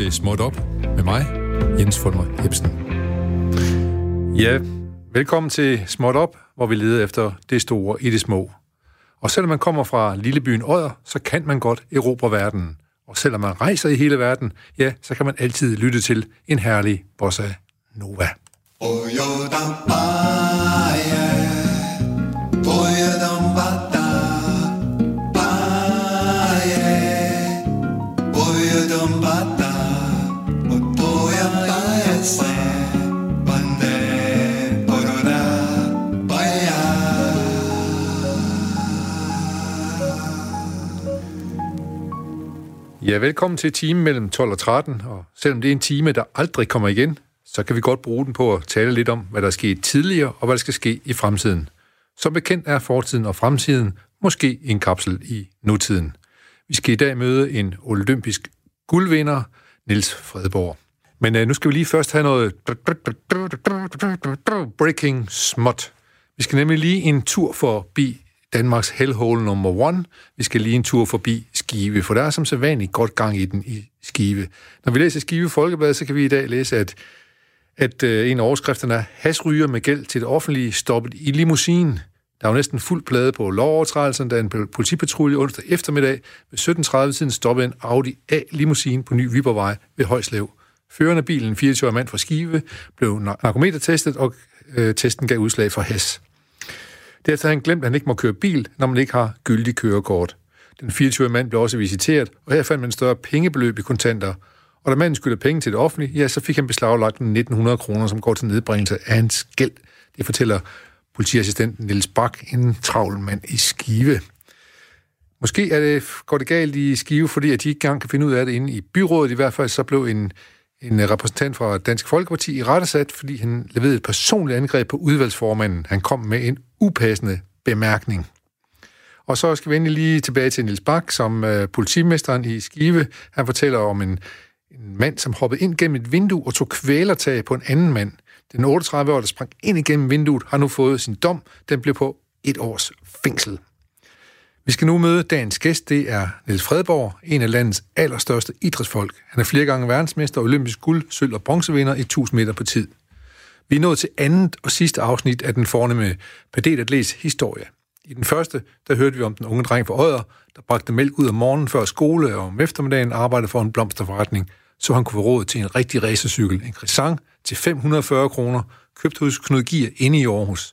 til Småt Op med mig, Jens Fulmer Jebsen. Ja, velkommen til Småt Op, hvor vi leder efter det store i det små. Og selvom man kommer fra lillebyen Odder, så kan man godt erobre verden. Og selvom man rejser i hele verden, ja, så kan man altid lytte til en herlig bossa nova. Ja, velkommen til timen mellem 12 og 13, og selvom det er en time, der aldrig kommer igen, så kan vi godt bruge den på at tale lidt om, hvad der er sket tidligere, og hvad der skal ske i fremtiden. Som bekendt er fortiden og fremtiden måske en kapsel i nutiden. Vi skal i dag møde en olympisk guldvinder, Nils Fredborg. Men uh, nu skal vi lige først have noget breaking smut. Vi skal nemlig lige en tur forbi Danmarks hellhole nummer one. Vi skal lige en tur forbi Skive, for der er som sædvanligt godt gang i den i Skive. Når vi læser Skive Folkeblad, så kan vi i dag læse, at, at øh, en af overskrifterne er hasryger med gæld til det offentlige stoppet i limousinen. Der var næsten fuld plade på lovovertrædelsen, da en politipatrulje onsdag eftermiddag ved 17.30 tiden stoppede en Audi A-limousine på Ny Viborgvej ved Højslev. Føreren af bilen, 24 mand fra Skive, blev narkometertestet, og øh, testen gav udslag for has. Derefter har altså, han glemt, at han ikke må køre bil, når man ikke har gyldig kørekort. Den 24 mand blev også visiteret, og her fandt man en større pengebeløb i kontanter. Og da manden skulle penge til det offentlige, ja, så fik han beslaglagt 1900 kroner, som går til nedbringelse af hans gæld. Det fortæller politiassistenten Niels Bak, en travl mand i Skive. Måske er det, går det galt i Skive, fordi at de ikke engang kan finde ud af det inde i byrådet. I hvert fald så blev en, en repræsentant fra Dansk Folkeparti i rettesat, fordi han leverede et personligt angreb på udvalgsformanden. Han kom med en upassende bemærkning. Og så skal vi endelig lige tilbage til Nils Bak, som øh, politimesteren i Skive. Han fortæller om en, en mand, som hoppede ind gennem et vindue og tog kvælertag på en anden mand. Den 38-årige, der sprang ind igennem vinduet, har nu fået sin dom. Den blev på et års fængsel. Vi skal nu møde dagens gæst. Det er Niels Fredborg, en af landets allerstørste idrætsfolk. Han er flere gange verdensmester, olympisk guld, sølv og bronzevinder i 1000 meter på tid. Vi er nået til andet og sidste afsnit af den fornemme padetatlets historie. I den første, der hørte vi om den unge dreng fra Odder, der bragte mælk ud om morgenen før skole og om eftermiddagen arbejdede for en blomsterforretning, så han kunne få råd til en rigtig racercykel, en Crescent til 540 kroner, købt hos Knud Gier inde i Aarhus.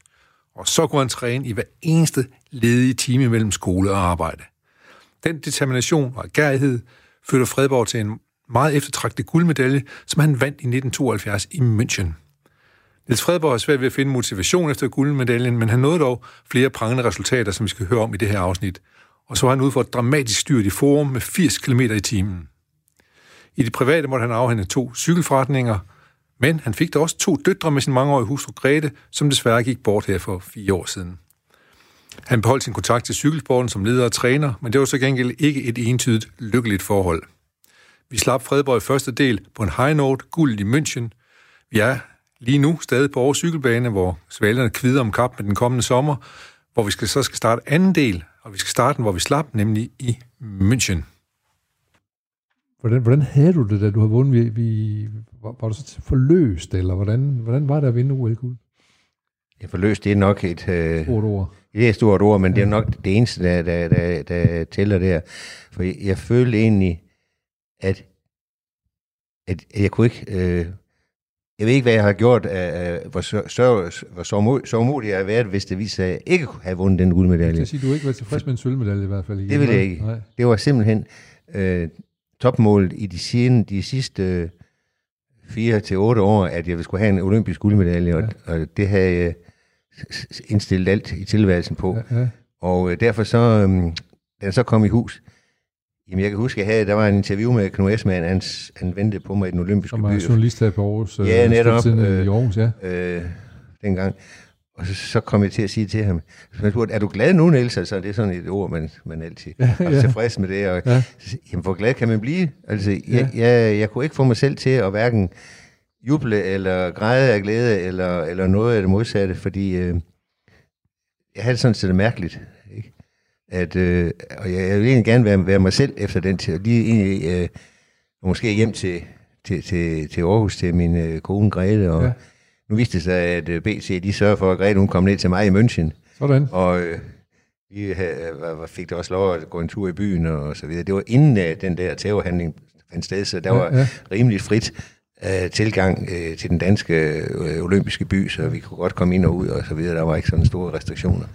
Og så kunne han træne i hver eneste ledige time mellem skole og arbejde. Den determination og gærighed førte Fredborg til en meget eftertragtet guldmedalje, som han vandt i 1972 i München. Niels Fredborg har svært ved at finde motivation efter guldmedaljen, men han nåede dog flere prangende resultater, som vi skal høre om i det her afsnit. Og så var han ude for et dramatisk styrt i forum med 80 km i timen. I det private måtte han afhænde to cykelforretninger, men han fik da også to døtre med sin mangeårige hustru Grete, som desværre gik bort her for fire år siden. Han beholdt sin kontakt til cykelsporten som leder og træner, men det var så gengæld ikke et entydigt lykkeligt forhold. Vi slap Fredborg i første del på en high note, guld i München. Vi er lige nu stadig på Aarhus Cykelbane, hvor svalerne kvider om kap med den kommende sommer, hvor vi skal, så skal starte anden del, og vi skal starte den, hvor vi slap, nemlig i München. Hvordan, hvordan havde du det, da du havde vundet? Vi, vi, var, var du så forløst, eller hvordan, hvordan var det at vinde OL-guld? Ja, forløst, det er nok et... Øh, stort ord. Det er et stort ord, men ja. det er nok det eneste, der, der, der, der tæller der. For jeg, jeg følte egentlig, at, at jeg kunne ikke... Øh, jeg ved ikke, hvad jeg har gjort, uh, hvor, så, hvor så, så modig jeg har været, hvis det viser, at jeg ikke have vundet den guldmedalje. Jeg sige, du ikke var tilfreds med en sølvmedalje i hvert fald. Det ville jeg ikke. Nej. Det var simpelthen uh, topmålet i de, siden, de sidste uh, fire til otte år, at jeg skulle have en olympisk guldmedalje, ja. og, og det havde jeg indstillet alt i tilværelsen på. Ja, ja. Og uh, derfor så, da jeg så kom i hus, Jamen, jeg kan huske, at jeg der var en interview med Knud Esmann, han, han ventede på mig i den olympiske by. Som er journalist her på Aarhus. Ja, øh, netop. Øh, I Aarhus, ja. Øh, dengang. Og så, så kom jeg til at sige til ham, er du glad nu, Niels? Altså, det er sådan et ord, man, man altid ja, er ja. tilfreds med det. Og, ja. Jamen, hvor glad kan man blive? Altså, jeg, ja. jeg, jeg kunne ikke få mig selv til at hverken juble eller græde af glæde, eller, eller noget af det modsatte, fordi øh, jeg havde sådan set mærkeligt at, øh, og jeg, jeg vil egentlig gerne være, være mig selv efter den tid, lige egentlig, øh, måske hjem til, til, til, til Aarhus til min øh, kone Grete, og ja. nu viste det sig, at øh, BC, de sørger for, at Grete hun kom ned til mig i München. Sådan. Og øh, vi havde, fik da også lov at gå en tur i byen og så videre. Det var inden uh, den der terrorhandling fandt sted, så der ja, var ja. rimelig frit uh, tilgang uh, til den danske uh, olympiske by, så vi kunne godt komme ind og ud og så videre. Der var ikke sådan store restriktioner.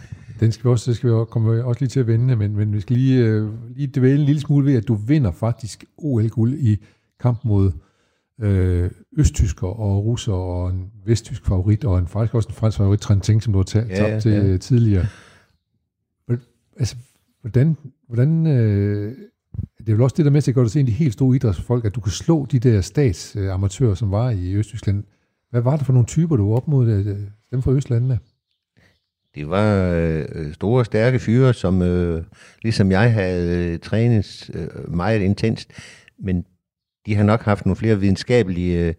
Den skal vi også, skal vi også, komme også lige til at vende, men, men vi skal lige, uh, lige dvæle en lille smule ved, at du vinder faktisk OL-guld i kamp mod øh, østtysker og russer og en vesttysk favorit, og en faktisk også en fransk favorit, Trent Ting, som du har tabt ja, ja, til ja. tidligere. Altså, hvordan, hvordan øh, det er vel også det der med, at det gør det til en de helt store idrætsfolk, at du kan slå de der statsamatører, som var i Østtyskland. Hvad var det for nogle typer, du var op mod øh, dem fra Østlandene? Det var øh, store, stærke fyre, som øh, ligesom jeg havde øh, trænet øh, meget intenst, men de har nok haft nogle flere videnskabelige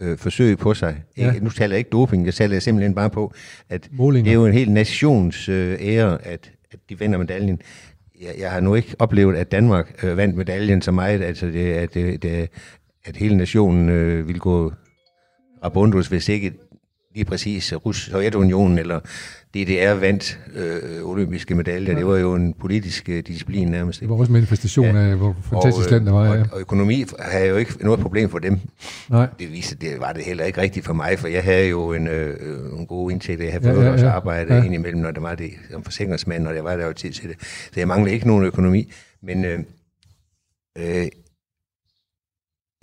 øh, forsøg på sig. Ja. nu taler jeg ikke doping, jeg taler simpelthen bare på, at Målinger. det er jo en helt nations øh, ære, at, at de vinder medaljen. Jeg, jeg har nu ikke oplevet, at Danmark øh, vandt medaljen så meget, altså det, at, det, det, at hele nationen øh, ville gå rabundus, hvis ikke lige præcis Rus Sovjetunionen eller DDR vandt øh, olympiske medaljer. Ja. Det var jo en politisk øh, disciplin nærmest. Det var også en manifestation ja. af, hvor fantastisk land det var. Ja. Og, og økonomi havde jo ikke noget problem for dem. Nej. Det viste, det var det heller ikke rigtigt for mig, for jeg havde jo en, øh, en god indtægt. Jeg havde ja, ja, ja. arbejde ja. indimellem, når der var det som forsikringsmand, og jeg var der jo tid til det. Så jeg manglede ikke nogen økonomi. Men øh, øh,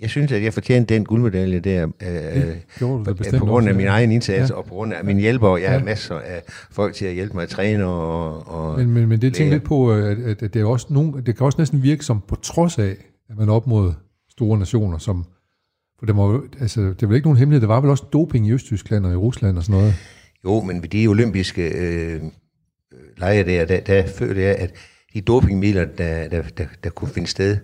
jeg synes, at jeg fortjente den guldmedalje der, øh, på, på grund af min egen indsats, ja. og på grund af min hjælper. Jeg ja. har masser af folk til at hjælpe mig at træne og, og Men, men, men det tænker lidt på, at, at det, er også nogen, det kan også næsten virke som på trods af, at man er op mod store nationer, som, for det, må, altså, det er vel ikke nogen hemmelighed, der var vel også doping i Østtyskland og i Rusland og sådan noget? Jo, men ved de olympiske øh, lege der, der, der følte jeg, at de dopingmidler, der, der, der, der kunne finde sted,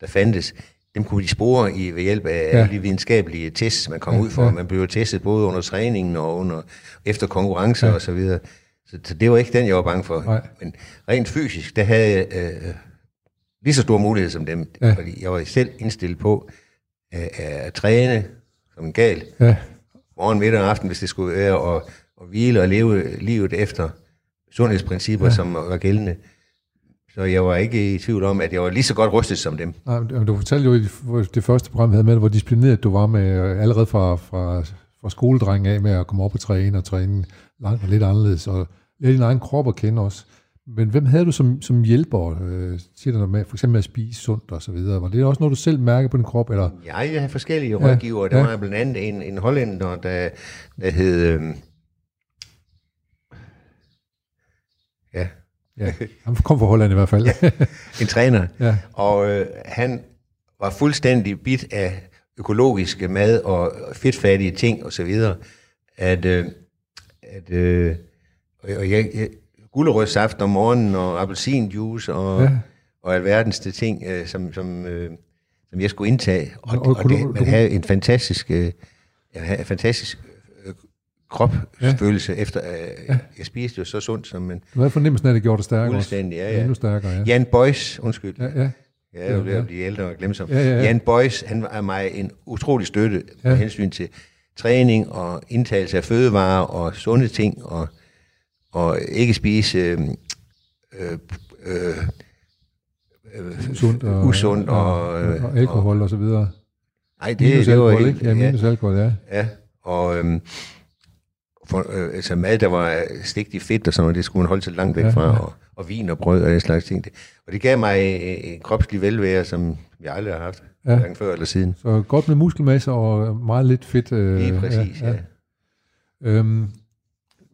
der fandtes, dem kunne de spore i, ved hjælp af ja. de videnskabelige tests, man kom ja, ud for. Ja. Man blev testet både under træningen og under, efter konkurrencer ja. og så videre. Så, så det var ikke den, jeg var bange for. Nej. Men rent fysisk, der havde jeg øh, lige så stor mulighed som dem. Ja. Fordi jeg var selv indstillet på øh, at træne som en gal. Ja. Morgen, middag og aften, hvis det skulle være, og, og hvile og leve livet efter sundhedsprincipper, ja. som var gældende. Så jeg var ikke i tvivl om, at jeg var lige så godt rustet som dem. Nej, men du fortalte jo i det første program, vi havde med, hvor disciplineret du var med øh, allerede fra, fra, fra skoledreng af med at komme op og træne og træne langt og lidt anderledes, og lære din egen krop at kende også. Men hvem havde du som, som hjælper, øh, siger du med, for eksempel med at spise sundt og så videre? Var det også noget, du selv mærker på din krop? Eller? Ja, jeg havde forskellige ja, rådgiver. Der ja. var blandt andet en, en hollænder, der, der hed... Øh, ja, Ja, han kom fra Holland i hvert fald. ja, en træner. Ja. Og øh, han var fuldstændig bit af økologiske mad og fedtfattige ting og så videre, at, øh, at øh, og jeg, jeg, gulerødssaft om morgenen og appelsinjuice og, ja. og alverdens det ting, øh, som, som, øh, som jeg skulle indtage. Og, og, og det, man havde en fantastisk, øh, en fantastisk kropsfølelse ja. efter, øh, ja. jeg spiste jo så sundt som en... Du havde fornemmelsen af, at det gjorde dig stærkere Fuldstændig, ja, ja. Endnu stærkere, ja. Jan Boys, undskyld. Ja, ja. Ja, jeg er jo ved at blive ældre og glemsom. Ja, ja, ja. Jan Boys, han er mig en utrolig støtte ja. med hensyn til træning og indtagelse af fødevarer og sunde ting, og, og ikke spise øh, øh, øh, og, usundt og, og, og, og alkohol og, og så videre. Nej, det, minus det var alkohol, helt... Ja, minus ja, alkohol, ja. Ja, og... Øh, for, øh, altså mad, der var stigt i fedt og sådan noget, det skulle man holde sig langt væk fra. Og, og vin og brød og den slags ting. Og det gav mig en kropslig velvære, som jeg aldrig har haft, ja. hverken før eller siden. Så godt med muskelmasse og meget lidt fedt. Øh, Lige præcis, ja. ja. ja. Øhm,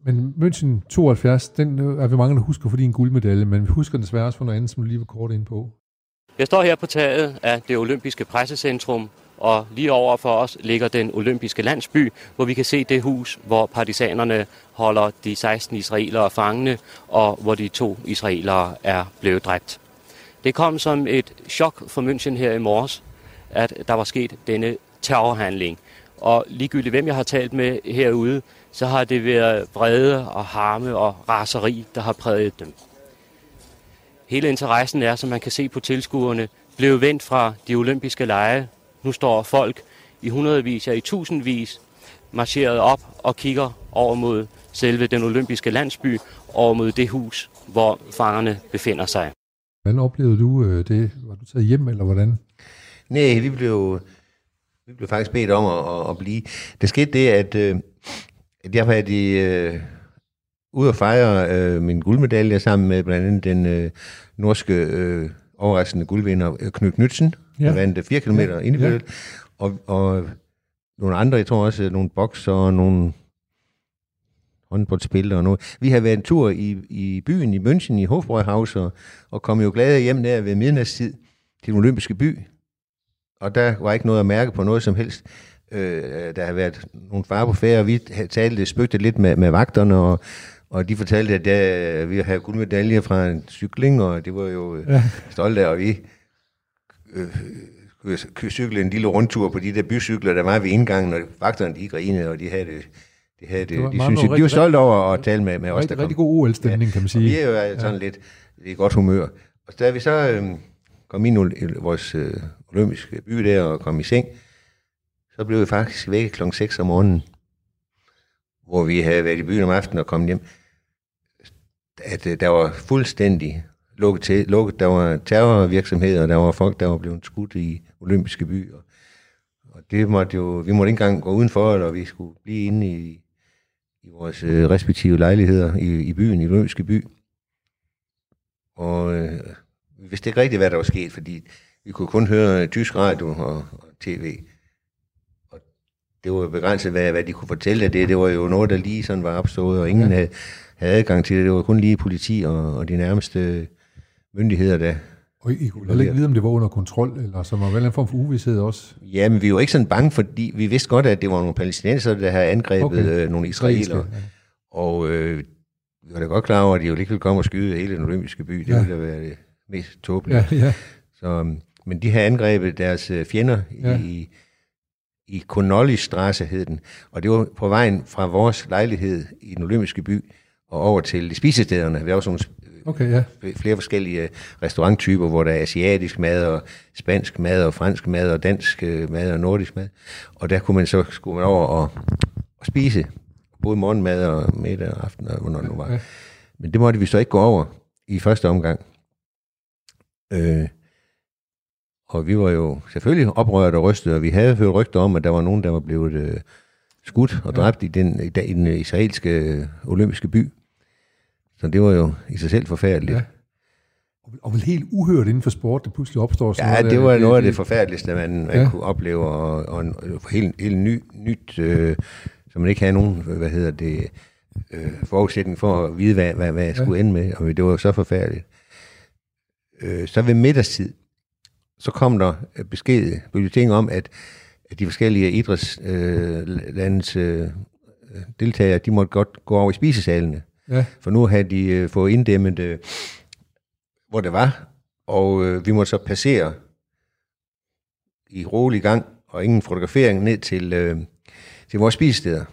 men München 72, den er vi mange, der husker for din guldmedalje, men vi husker den desværre også for noget andet, som du lige var kort ind på. Jeg står her på taget af det olympiske pressecentrum, og lige over for os ligger den olympiske landsby, hvor vi kan se det hus, hvor partisanerne holder de 16 israelere fangne, og hvor de to israelere er blevet dræbt. Det kom som et chok for München her i morges, at der var sket denne terrorhandling. Og ligegyldigt hvem jeg har talt med herude, så har det været vrede og harme og raseri, der har præget dem. Hele interessen er, som man kan se på tilskuerne, blevet vendt fra de olympiske lege nu står folk i hundredvis, ja i tusindvis, marcheret op og kigger over mod selve den olympiske landsby, over mod det hus, hvor fangerne befinder sig. Hvordan oplevede du øh, det? Var du taget hjem, eller hvordan? Nej, vi blev, vi blev faktisk bedt om at, at, at blive. Det skete det, at, øh, at jeg var de, øh, ude at fejre øh, min guldmedalje sammen med blandt andet den øh, norske øh, overraskende guldvinder øh, Knud Knudsen, ja. der vandt 4 km ja. individuelt, ja. og, og nogle andre, jeg tror også nogle bokser og nogle håndboldspillere og noget. Vi har været en tur i, i byen i München, i Hofbräuhaus, og, og kom jo glade hjem der ved midnatstid til den olympiske by. Og der var ikke noget at mærke på noget som helst. Øh, der har været nogle far på færre, og vi talte spøgte lidt med, med vagterne, og, og de fortalte, at ja, vi har guldmedaljer fra en cykling, og det var jo øh, ja. stolte af, og vi øh, cykle en lille rundtur på de der bycykler, der var ved indgangen, og vagterne de grinede, og de havde det, de, havde det, det de, synes, de var stolte over at tale med, med os, der kom. Rigtig god OL-stemning, ja, kan man sige. vi er jo sådan ja. lidt i godt humør. Og da vi så øh, kom ind i vores øh, olympiske by der og kom i seng, så blev vi faktisk væk kl. 6 om morgenen, hvor vi havde været i byen om aftenen og kommet hjem, at øh, der var fuldstændig lukket til. Lukket. Der var terrorvirksomheder, og der var folk, der var blevet skudt i olympiske byer. Og det måtte jo, vi måtte ikke engang gå udenfor, og vi skulle blive inde i, i vores øh, respektive lejligheder i, i byen, i olympiske by. Og øh, vi vidste ikke rigtigt, hvad der var sket, fordi vi kunne kun høre tysk radio og, og tv. Og det var begrænset, hvad, hvad de kunne fortælle af det. Det var jo noget, der lige sådan var opstået, og ingen ja. havde, havde adgang til det. Det var kun lige politi og, og de nærmeste myndigheder, der... Og I kunne heller ikke vide, om det var under kontrol, eller som var en form for uvidshed også? Ja, men vi var ikke sådan bange, fordi vi vidste godt, at det var nogle palæstinenser, der havde angrebet okay. øh, nogle israelere. Ja. Og øh, vi var da godt klar over, at de jo ikke ville komme og skyde hele den olympiske by. Det ja. ville da være det mest tåbelige. Ja, ja. Så, men de havde angrebet deres øh, fjender ja. i, i Konolli-strasse, hed den. Og det var på vejen fra vores lejlighed i den olympiske by og over til spisestederne. Vi har også nogle Okay, ja. Flere forskellige restauranttyper, hvor der er asiatisk mad, og spansk mad, og fransk mad, og dansk øh, mad, og nordisk mad. Og der kunne man så skulle man over og, og spise, både morgenmad og middag og aften, og hvornår det nu var. Ja. Men det måtte vi så ikke gå over i første omgang. Øh, og vi var jo selvfølgelig oprørt og rystet, og vi havde hørt rygter om, at der var nogen, der var blevet øh, skudt og dræbt ja. i, den, i, i den israelske øh, olympiske by. Så det var jo i sig selv forfærdeligt. Ja. Og vel helt uhørt inden for sport, der pludselig opstår sådan Ja, noget, det var det, noget af det forfærdeligste, man, man ja. kunne opleve, og, og en, helt, helt ny, nyt, øh, som man ikke havde nogen, hvad hedder det, øh, forudsætning for at vide, hvad, hvad, hvad jeg skulle ja. ende med, og det var jo så forfærdeligt. Øh, så ved middagstid, så kom der besked, bulletin om, at, at de forskellige idrætslandets øh, øh, deltagere, de måtte godt gå over i spisesalene. Ja. For nu havde de øh, fået inddæmmet, øh, hvor det var, og øh, vi måtte så passere i rolig gang, og ingen fotografering ned til, øh, til vores spisesteder.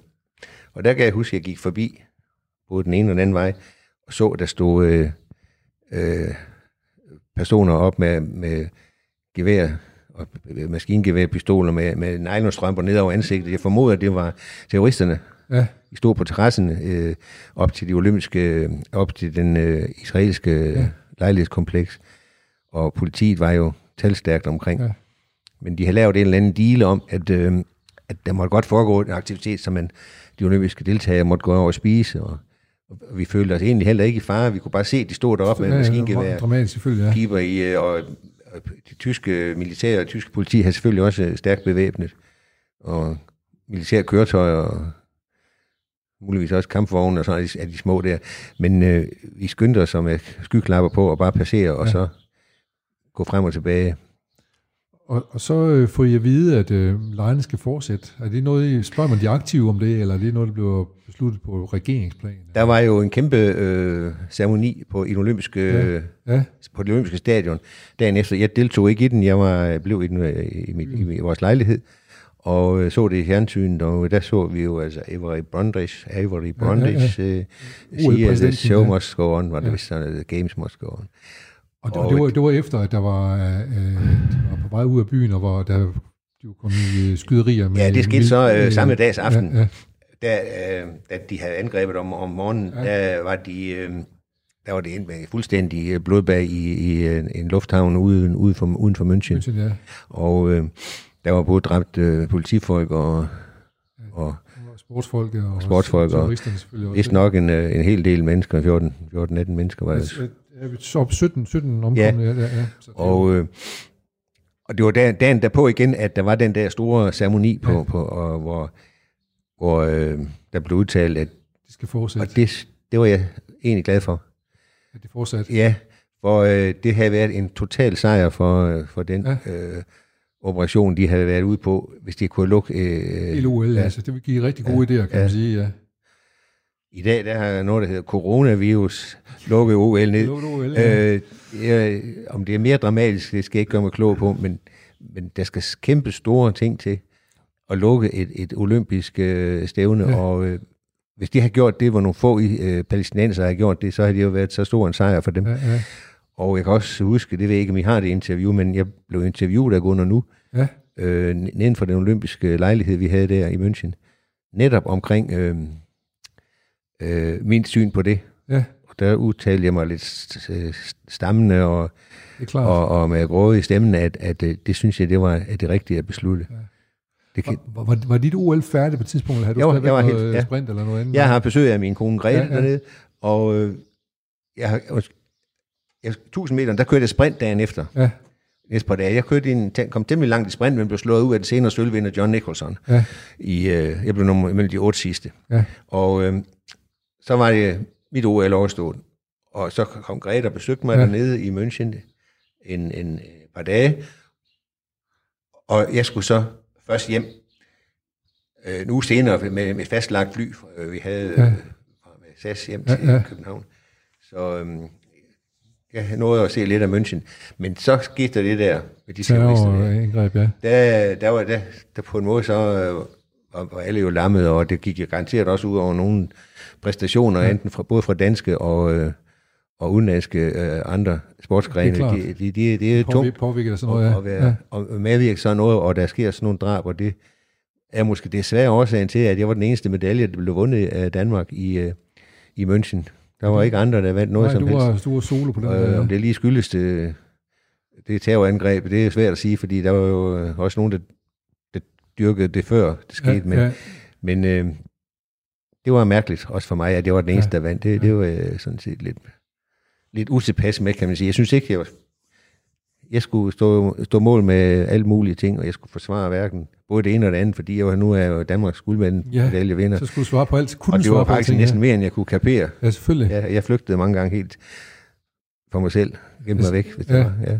Og der kan jeg huske, at jeg gik forbi, både den ene og den anden vej, og så, at der stod øh, øh, personer op med, med gevær og maskingevær, pistoler med, med nylonstrømper ned over ansigtet. Jeg formoder, at det var terroristerne, Ja. Stod på terrassen øh, op til de olympiske, op til den øh, israelske ja. lejlighedskompleks, og politiet var jo talstærkt omkring. Ja. Men de havde lavet en eller anden deal om, at, øh, at der måtte godt foregå en aktivitet, så man, de olympiske deltagere måtte gå over og spise, og, og vi følte os egentlig heller ikke i fare. Vi kunne bare se, at de stod deroppe med ja, maskingevær. Dramatisk selvfølgelig, ja. Keeper i, øh, og, og de tyske militære og tyske politi havde selvfølgelig også stærkt bevæbnet. Og militære køretøjer og muligvis også kampvogne og sådan af de små der. Men øh, vi skyndte os med skyklapper på og bare passere, og ja. så gå frem og tilbage. Og, og så øh, får I at vide, at øh, lejene skal fortsætte. Er det noget, I, spørger man de aktive om det, eller er det noget, der bliver besluttet på regeringsplan? Der var jo en kæmpe øh, ceremoni på, i den olympiske, ja. Ja. på det olympiske stadion dagen efter. Jeg deltog ikke i den, jeg var, blev i, den, øh, i, mit, i, i vores lejlighed og øh, så det i fjernsynet, og der så vi jo altså Avery Brundage, Avery Brundage ja, ja, ja. Uh, sige, at the show must go on, var det ja. vist sådan, the games must go on. Og, og det, var, det var efter, at der var, øh, var på vej ud af byen, og hvor der, de de kommet i øh, skyderier. Med, Ja, det skete så øh, samme dags aften. Ja, ja. Da, øh, da de havde angrebet om, om morgenen, ja. der var de... Øh, der var det endt med fuldstændig øh, blodbag i, i en lufthavn uden, uden, for, uden for München. München, ja. Og øh, der var både dræbt øh, politifolk og, og Og sportsfolk og Sportsfolk og terroristerne selvfølgelig også. nok en, øh, en hel del mennesker, 14, 14-18 mennesker var det. Ja, Så op 17, 17 omkomne, ja. ja, ja. Så det, Og, øh, og det var dagen, dagen derpå igen, at der var den der store ceremoni på, Ja. ja. på og, hvor, hvor øh, der blev udtalt, at det skal fortsætte. og det, det var jeg egentlig glad for. At det fortsat. Ja, for øh, det havde været en total sejr for, øh, for den Ja. ja. øh, operation, de havde været ude på, hvis de kunne lukke... Øh, Hele OL, ja. ja. altså. Det vil give rigtig gode idéer, kan Ja. man sige, ja. I dag der har noget, der hedder coronavirus lukket OL ned. Lukket OL, ja. Øh, ja, om det er mere dramatisk, det skal jeg ikke gøre mig klog på, men, men der skal kæmpe store ting til at lukke et, et olympisk øh, stævne, Ja. ja. og øh, hvis de har gjort det, hvor nogle få øh, palæstinenser har gjort det, så har det jo været så stor en sejr for dem. Ja, ja, Og jeg kan også huske, det ved jeg ikke, om I har det interview, men jeg blev interviewet af Gunnar nu, ja. øh, neden for den olympiske lejlighed, vi havde der i München, netop omkring øh, øh, min syn på det. ja. Og der udtalte jeg mig lidt st- øh, stammende og, og, og med gråde i stemmen, at, at øh, det synes jeg, det var at det rigtige at beslutte. Ja. Det kan, Var, var, var dit OL færdigt på et tidspunkt, eller havde du Jeg var- var noget helt- ja. sprint eller noget andet? jeg har besøg af min kone Grete ja. ja. dernede, og øh, jeg har, jeg, 1000 meter, der kørte jeg sprint dagen efter. Ja, Næste par dage. Jeg kørte en, kom temmelig langt i sprint, men blev slået ud af den senere sølvvinder John Nicholson. ja, I, øh, jeg blev nummer mellem de otte sidste. ja. Og øh, så var det mit OL overstået. Og så kom Grete og besøgte mig Ja. dernede i München en, en øh, par dage. Og jeg skulle så først hjem øh, en uge senere med, med fastlagt fly. Øh, vi havde Ja. øh, med SAS hjem til Ja, ja. København. Så øh, jeg nåede at se lidt af München. Men så skete det der med de der Terrorangreb, ja. der, der var der, der på en måde så øh, var, var alle jo lammet, og det gik jo garanteret også ud over nogle præstationer, ja. enten fra, både fra danske og, øh, og udenlandske øh, andre sportsgrene. Det er de, de, de, det er Påvirker, tungt påvirker sådan noget, at, at, ja. være, ja. og medvirke sådan noget, og der sker sådan nogle drab, og det er måske desværre årsagen til, at jeg var den eneste medalje, der blev vundet af Danmark i, øh, i München. Der var ikke andre, der vandt noget Nej, som du helst. var, du var solo på den der. øh, ja. om det lige skyldes det, det terrorangreb, det er svært at sige, fordi der var jo øh, også nogen, der, der dyrkede det før det skete. ja, men ja. men øh, det var mærkeligt, også for mig, at jeg var den eneste, Ja. der vandt. Det, det var øh, sådan set lidt, lidt utilpas med, kan man sige. Jeg synes ikke, jeg var, jeg skulle stå, stå mål med alle mulige ting, og jeg skulle forsvare hverken både det ene og det andet, fordi jeg var, nu er jeg jo Danmarks guldmand, Ja. Så skulle du svare på alt. Kunne Og det var faktisk alting, næsten mere, end jeg kunne kapere. Ja, selvfølgelig. Jeg, jeg flygtede mange gange helt for mig selv, gemte mig væk, hvis det Ja. var. Ja.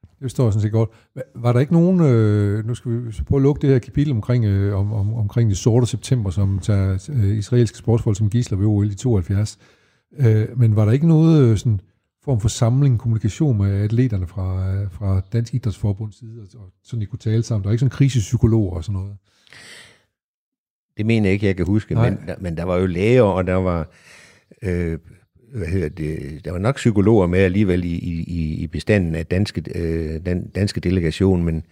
Det forstår jeg sådan set godt. Var der ikke nogen, øh, nu skal vi så prøve at lukke det her kapitel omkring, øh, om, om, omkring det sorte september, som tager øh, israelske sportsfolk som gisler ved OL i 72. Øh, men var der ikke noget øh, sådan form for samling, kommunikation med atleterne fra, fra Dansk Idrætsforbunds side, og, og sådan de kunne tale sammen? Der var ikke sådan krisepsykologer og sådan noget? Det mener jeg ikke, jeg kan huske, Nej. men, men der var jo læger, og der var, øh, hvad hedder det, der var nok psykologer med alligevel i, i, i bestanden af danske, øh, den danske delegation, men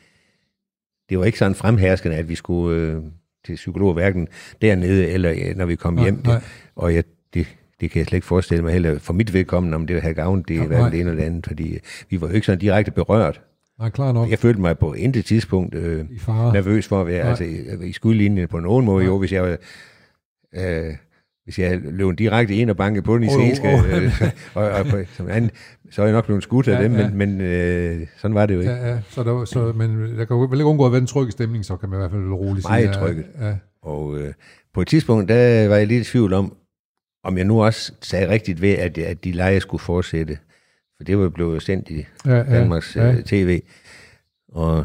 det var ikke sådan fremherskende, at vi skulle øh, til psykologer hverken dernede, eller øh, når vi kom Nej, hjem. nej. Og jeg, det, det kan jeg slet ikke forestille mig heller, for mit vedkommende, om det havde gavn, det er hverken nej. det ene eller det andet, fordi vi var jo ikke sådan direkte berørt. Nej, klar nok. Jeg følte mig på intet tidspunkt øh, I nervøs for at være Nej. altså, i, i skudlinjen på nogen måde. Nej. Jo, hvis jeg var, øh, hvis jeg løb direkte ind og bankede på den Åh, israelske, åh. øh, og, og, på, som anden, så er jeg nok blevet skudt af Ja, dem, ja. men, men øh, sådan var det jo ikke. Ja, ja, så der, var- så, men der kan jo vel ikke undgå at være en tryg stemning, så kan man i hvert fald roligt Meget sige. ja, trykket. Ja, Og øh, på et tidspunkt, der var jeg lidt i tvivl om, om jeg nu også sagde rigtigt ved, at, at de lege skulle fortsætte. For det var blevet sendt i ja, ja, Danmarks ja, ja. tv. Og,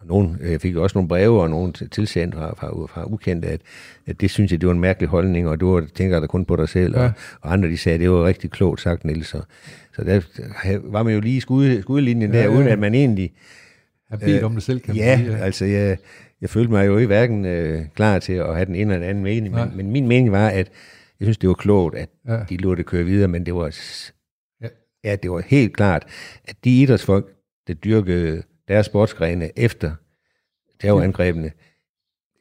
og nogen, jeg fik også nogle breve og nogle tilsendt fra, fra, fra ukendte, at, at det synes jeg, det var en mærkelig holdning, og du var, tænker der kun på dig selv. Ja. Og, og andre, de sagde, at det var rigtig klogt sagt, Niels. Så, så der var man jo lige i skud, skudlinjen Ja, der, ja. uden at man egentlig... Har bedt Øh, om det selv, kan man Ja, sige. altså jeg, jeg følte mig jo ikke hverken øh, klar til at have den ene eller den anden mening, men, men min mening var, at jeg synes, det var klogt, at Ja. de lod det køre videre, men det var, Ja. ja, det var helt klart, at de idrætsfolk, der dyrkede deres sportsgrene efter terrorangrebene.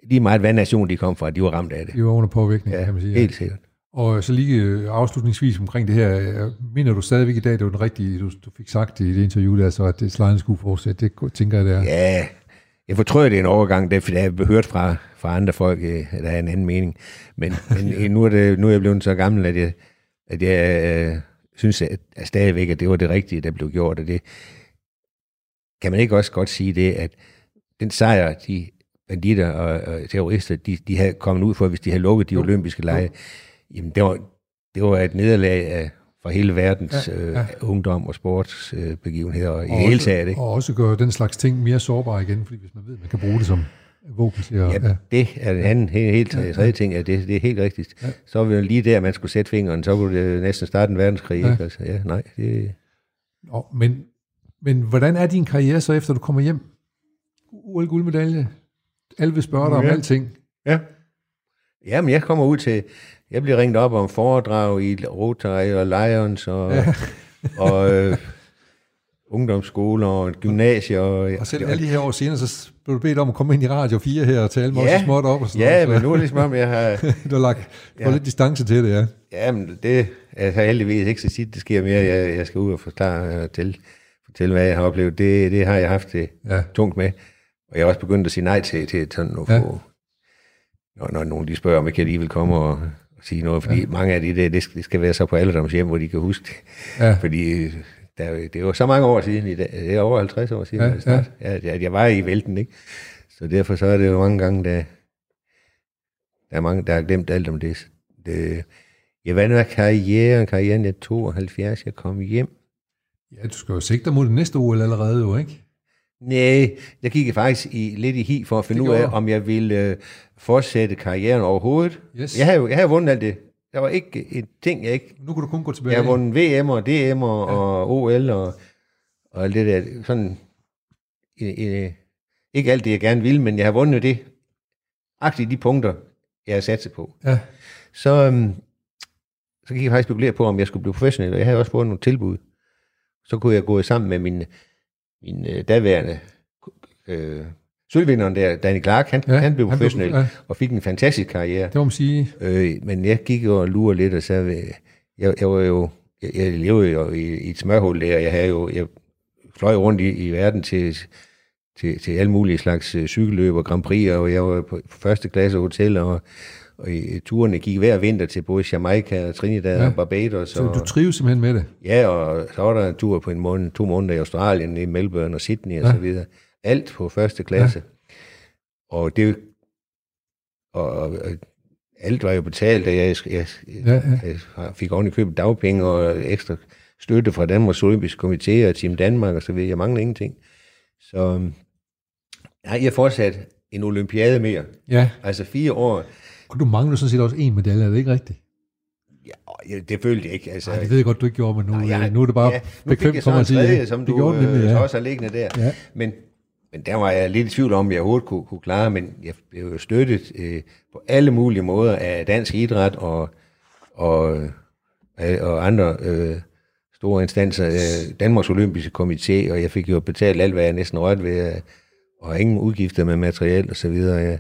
Lige meget, hvad nation de kom fra, de var ramt af det. De var under påvirkning, Ja, kan man sige. helt sikkert. Og så lige øh, afslutningsvis omkring det her. øh, Mener du stadigvæk i dag, det var den rigtige, du, du fik sagt i det interview der, så at det slejende skulle fortsætte? Det tænker jeg, det er. Ja, jeg fortrød det er en overgang, det fordi jeg har hørt fra, fra andre folk, øh, der er en anden mening. Men, men øh, nu, er det, nu er jeg blevet så gammel, at jeg, at jeg øh, synes at, at stadigvæk, at det var det rigtige, der blev gjort. Og det kan man ikke også godt sige det, at den sejr, de banditter og, og terrorister, de, de havde kommet ud for, hvis de havde lukket de olympiske lege, jamen det var, det var et nederlag af, for hele verdens Ja, ja, ja. ja. Øh, ungdom og sportsbegivenheder, og i Og hele taget. Ikke? Og også gøre den slags ting mere sårbare igen, fordi hvis man ved, at man kan bruge det som våben til at... Ja, ja. det er en anden helt, helt ja, tredje ting, at det, det er helt rigtigt. Ja. Ja. Så var det lige der, man skulle sætte fingeren, så kunne det næsten starte en verdenskrig. Ja. Ja. Ikke? Altså, ja, nej, det, Og, men, men hvordan er din karriere så, efter du kommer hjem? OL guldmedalje. Alle vil spørge dig om Ja. alting. ja. Jamen, jeg kommer ud til, jeg bliver ringet op om foredrag i Rotary og Lions og, ja. og øh, ungdomsskoler og gymnasier. Og, Og selv alle de her år senere, så blev du bedt om at komme ind i Radio 4 her og tale mig Ja. småt op og sådan Ja, noget. men nu er det ligesom om, jeg har... Du har lagt ja. Ja. lidt distance til det, ja. Jamen, det er heldigvis ikke så tit, det sker mere. Jeg, jeg skal ud og forklare og til, fortælle, hvad jeg har oplevet. Det, det har jeg haft det Ja. tungt med. Og jeg har også begyndt at sige nej til, til sådan noget, Ja. ja. når, når nogen de spørger, om jeg kan alligevel komme og sige noget. Fordi ja. mange af de der, det skal, det skal være så på alderdomshjem, hvor de kan huske det. Ja. Fordi øh, der, er det jo så mange år siden i dag. Det er over 50 år siden, Ja, ja, jeg, start, ja. at, at jeg var i vælten. Ikke? Så derfor så er det jo mange gange, der, der er mange, der har glemt alt om det. det jeg vandrer karrieren, karrieren er 72, jeg kom hjem. Ja, du skal jo sigte mod det næste OL allerede jo, ikke? Nej, jeg gik faktisk i, lidt i hi for at finde ud af, om jeg ville øh, fortsætte karrieren overhovedet. Yes. Jeg havde jeg havde vundet alt det. Der var ikke et ting, jeg ikke... Nu kan du kun gå tilbage. Jeg har vundet VM og DM og, ja. og OL og, og alt det der. Sådan, i, ikke alt det, jeg gerne ville, men jeg har vundet det. Agtigt de punkter, jeg har sat på. Ja. Så, øhm, så gik jeg faktisk spekulere på, om jeg skulle blive professionel, og jeg havde også fået nogle tilbud. Så kunne jeg gå sammen med min, min øh, daværende øh, sølvvinderen der, Danny Clark, han, Ja, han blev han blev- professionel ja. og fik en fantastisk karriere. Det må man sige. Øh, men jeg gik jo og lurede lidt og øh, jeg, jeg var jo, jeg, jeg levede jo i, i et smørhul der, jeg havde jo, jeg fløj rundt i, i verden til, til, til alle mulige slags øh, cykelløb og Grand Prix, og jeg var på, første klasse hotel, og, og turene gik hver vinter til både Jamaica og Trinidad Ja. og Barbados. Så og, du trives simpelthen med det. Ja, og så var der en tur på en måned, to måneder i Australien, i Melbourne og Sydney og Ja. så videre. Alt på første klasse. Ja. Og det og, og, og alt var jo betalt, og jeg, jeg, Ja, ja, jeg fik oven i købet dagpenge og ekstra støtte fra Danmarks Olympiske Komité og Team Danmark og så videre. Jeg manglede ingenting. Så øhm, ja, jeg fortsat en olympiade mere. Ja. Altså fire år. Og du mangler sådan set også en medalje, er det ikke rigtigt? Ja, det følte jeg ikke. Altså, Nej, det ved jeg godt, du ikke gjorde, men nu, Nej, jeg, jeg- nu er det bare ja, bekvemt for mig at sige tredje, som det du gjorde nemlig, øh, ja. så også har liggende der. Ja. Men, men der var jeg lidt i tvivl om, om jeg overhovedet kunne, kunne klare, men jeg blev jo støttet øh, på alle mulige måder af dansk idræt og, og, øh, og andre øh, store instanser. Øh, Danmarks Olympiske Komité, og jeg fik jo betalt alt, hvad jeg næsten rørte ved, øh, og ingen udgifter med materiel og så videre. Jeg,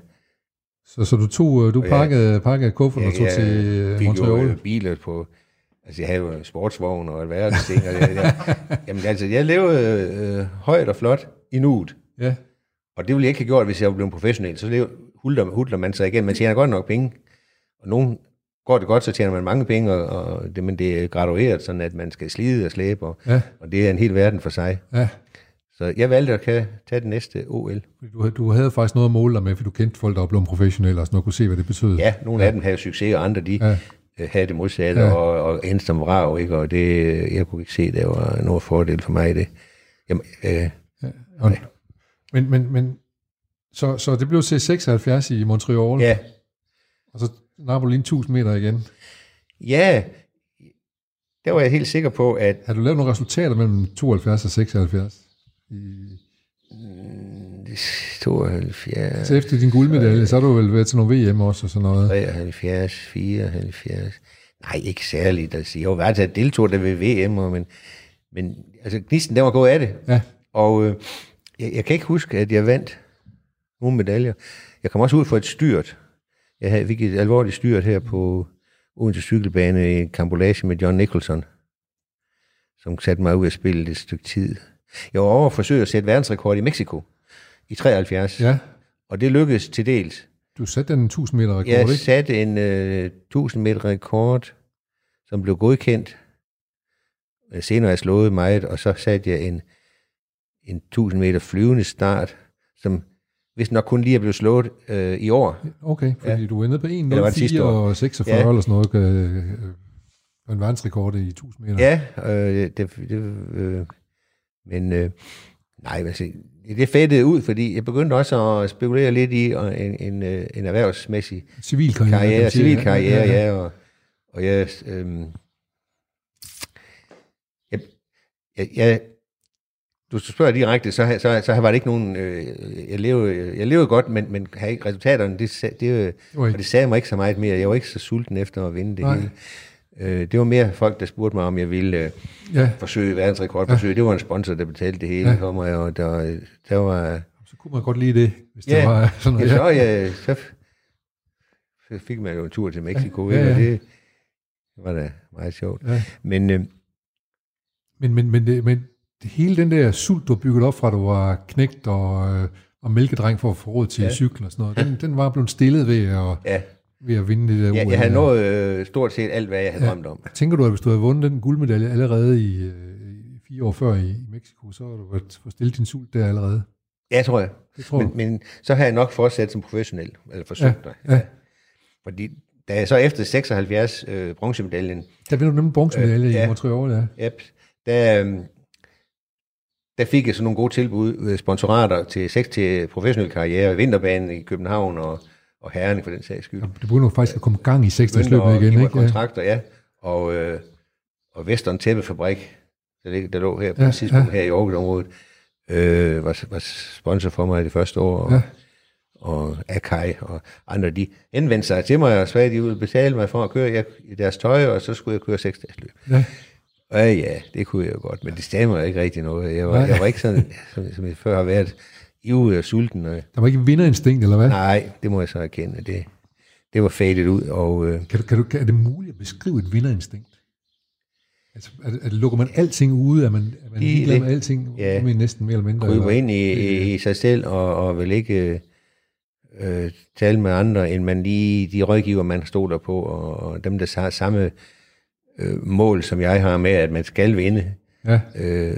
Så, så du tog, øh, du jeg- pakkede, pakkede kufferten og tog jeg, til øh, fik Montreal. øh, biler på... Altså, jeg havde jo sportsvogn og alverdens ting. Og jeg, jeg, jamen, altså, jeg levede øh, højt og flot i nuet. Ja. Og det ville jeg ikke have gjort, hvis jeg var blevet professionel. Så lev, hudler, hudler man sig igen. Man tjener godt nok penge. Og nogen går det godt, så tjener man mange penge, og, og det, men det er gradueret, sådan at man skal slide og slæbe, og, Ja. og det er en hel verden for sig. Ja. Så jeg valgte at tage det næste OL. Du, du havde faktisk noget at måle dig med, for du kendte folk, der var blevet professionelle, og sådan noget, kunne se, hvad det betød. Ja, nogle af dem havde succes, og andre de Ja. ja. havde det modsatte, Ja. ja. og, og endte som vrag, ikke? og det, jeg kunne ikke se, at der var noget fordel for mig i det. Jamen, øh, Og, men, men, men så, så det blev til 76 i Montreal, ja, og så napper du lige en 1000 meter igen. ja, der var jeg helt sikker på, at Har du lavet nogle resultater mellem 72 og 76? I, 72, så efter din guldmedalje, så har du vel været til nogle VM også og sådan noget. 73, 74. Nej, ikke særligt. Altså, jeg var været til at deltog der ved VM, men, men altså, gnisten, den var gået af det. Ja, Og øh, jeg, jeg kan ikke huske, at jeg vandt nogle medaljer. Jeg kom også ud for et styrt. Jeg havde, fik et alvorligt styrt her på Odense Cykelbane i kambolage med John Nicholson, som satte mig ud at spille et stykke tid. Jeg var over at forsøge at sætte verdensrekord i Mexico i 73, Ja, og det lykkedes til dels. du satte den 1000 meter rekord, Jeg ikke? satte en øh, 1000 meter rekord, som blev godkendt. Øh, Senere har jeg slået meget, og så satte jeg en, en 1000 meter flyvende start, som hvis nok kun lige er blevet slået øh, i år. Okay, fordi ja. du er nede på Eller var det 1.04 sidste år? og 46 Ja. ja. eller sådan noget. Øh, øh, en verdensrekord i 1000 meter. Ja, øh, det, det, øh, men øh, nej, altså, det fættede ud, fordi jeg begyndte også at spekulere lidt i en, en, øh, en erhvervsmæssig Civil karriere. civil karriere, ja, og, og jeg, øhm, jeg, jeg, jeg, du spørger direkte, så, så, så var det ikke nogen, øh, jeg, levede, jeg levede godt, men, men havde ikke resultaterne, det, det, Det ikke- det sagde mig ikke så meget mere, jeg var ikke så sulten efter at vinde det Nej. hele. Øh, det var mere folk, der spurgte mig, om jeg ville øh, Ja, forsøge verdensrekordforsøg. Det var en sponsor, der betalte det hele Ja. for mig, og der, der var... så kunne man godt lide det, hvis det Ja, var sådan Ja, noget. så, ja, så, så fik man jo en tur til Mexico, Ja, ja, ja, ja, ja. det var da meget sjovt. Ja. Men øh, Men, men, men, det, men det, hele den der sult, du har bygget op fra, du var knægt og, øh, og mælkedreng for at få råd til ja. Ja. cyklen og sådan noget, den, den var blevet stillet ved at, ja, ved at vinde det der jeg, OL. jeg havde nået øh, stort set alt, hvad jeg havde Ja. ja. drømt om. Tænker du, at hvis du havde vundet den guldmedalje allerede i, øh, i fire år før i, i Mexico, så havde du været fået stillet din sult der allerede? Ja, tror jeg. Det tror Men, men så har jeg nok fortsat som professionel, eller forsøgt Ja, ja, ja. Fordi da jeg så efter 76 øh, bronzemedaljen, Der vinder du nemlig bronzemedalje øh, Øh, ja. ja. i Montreal, ja. yep, der, øh, der fik jeg sådan nogle gode tilbud, øh, sponsorater til seks til professionel karriere, vinterbanen i København og, og herren for den sags skyld. Det begynder jo faktisk at komme gang i 60 begyndte løbet at igen, mig ikke? Kontrakter, ja. Og, øh, og Western Tæppefabrik, der, lig- der lå her på Ja, tidspunkt ja. her i Aarhus-området, øh, var, var sponsor for mig det første år. Og, Ja. og Akai og andre, de henvendte sig til mig og sagde, at de ville betale mig for at køre jeg, i deres tøj, og så skulle jeg køre seks dages løb. Ja. Og ja, ja, det kunne jeg jo godt, men det stemmer ikke rigtig noget. Jeg var, Nej. jeg var ikke sådan, som, som jeg før har været, ivrig og sulten. Og, Der var ikke vinderinstinkt, eller hvad? nej, det må jeg så erkende. Det, det var fadet ud, og... Øh, Kan du, kan du, kan, er det muligt at beskrive et vinderinstinkt? Altså, er, er, lukker man alting ude? Er man, er man Det- ligeglad med alting? ja. Med næsten mere eller mindre? kryber ind i, i, i sig selv og, og vil ikke øh, tale med andre, end man lige de rådgiver, man stoler på, og, og dem, der har samme øh, mål, som jeg har med, at man skal vinde. Ja, Øh,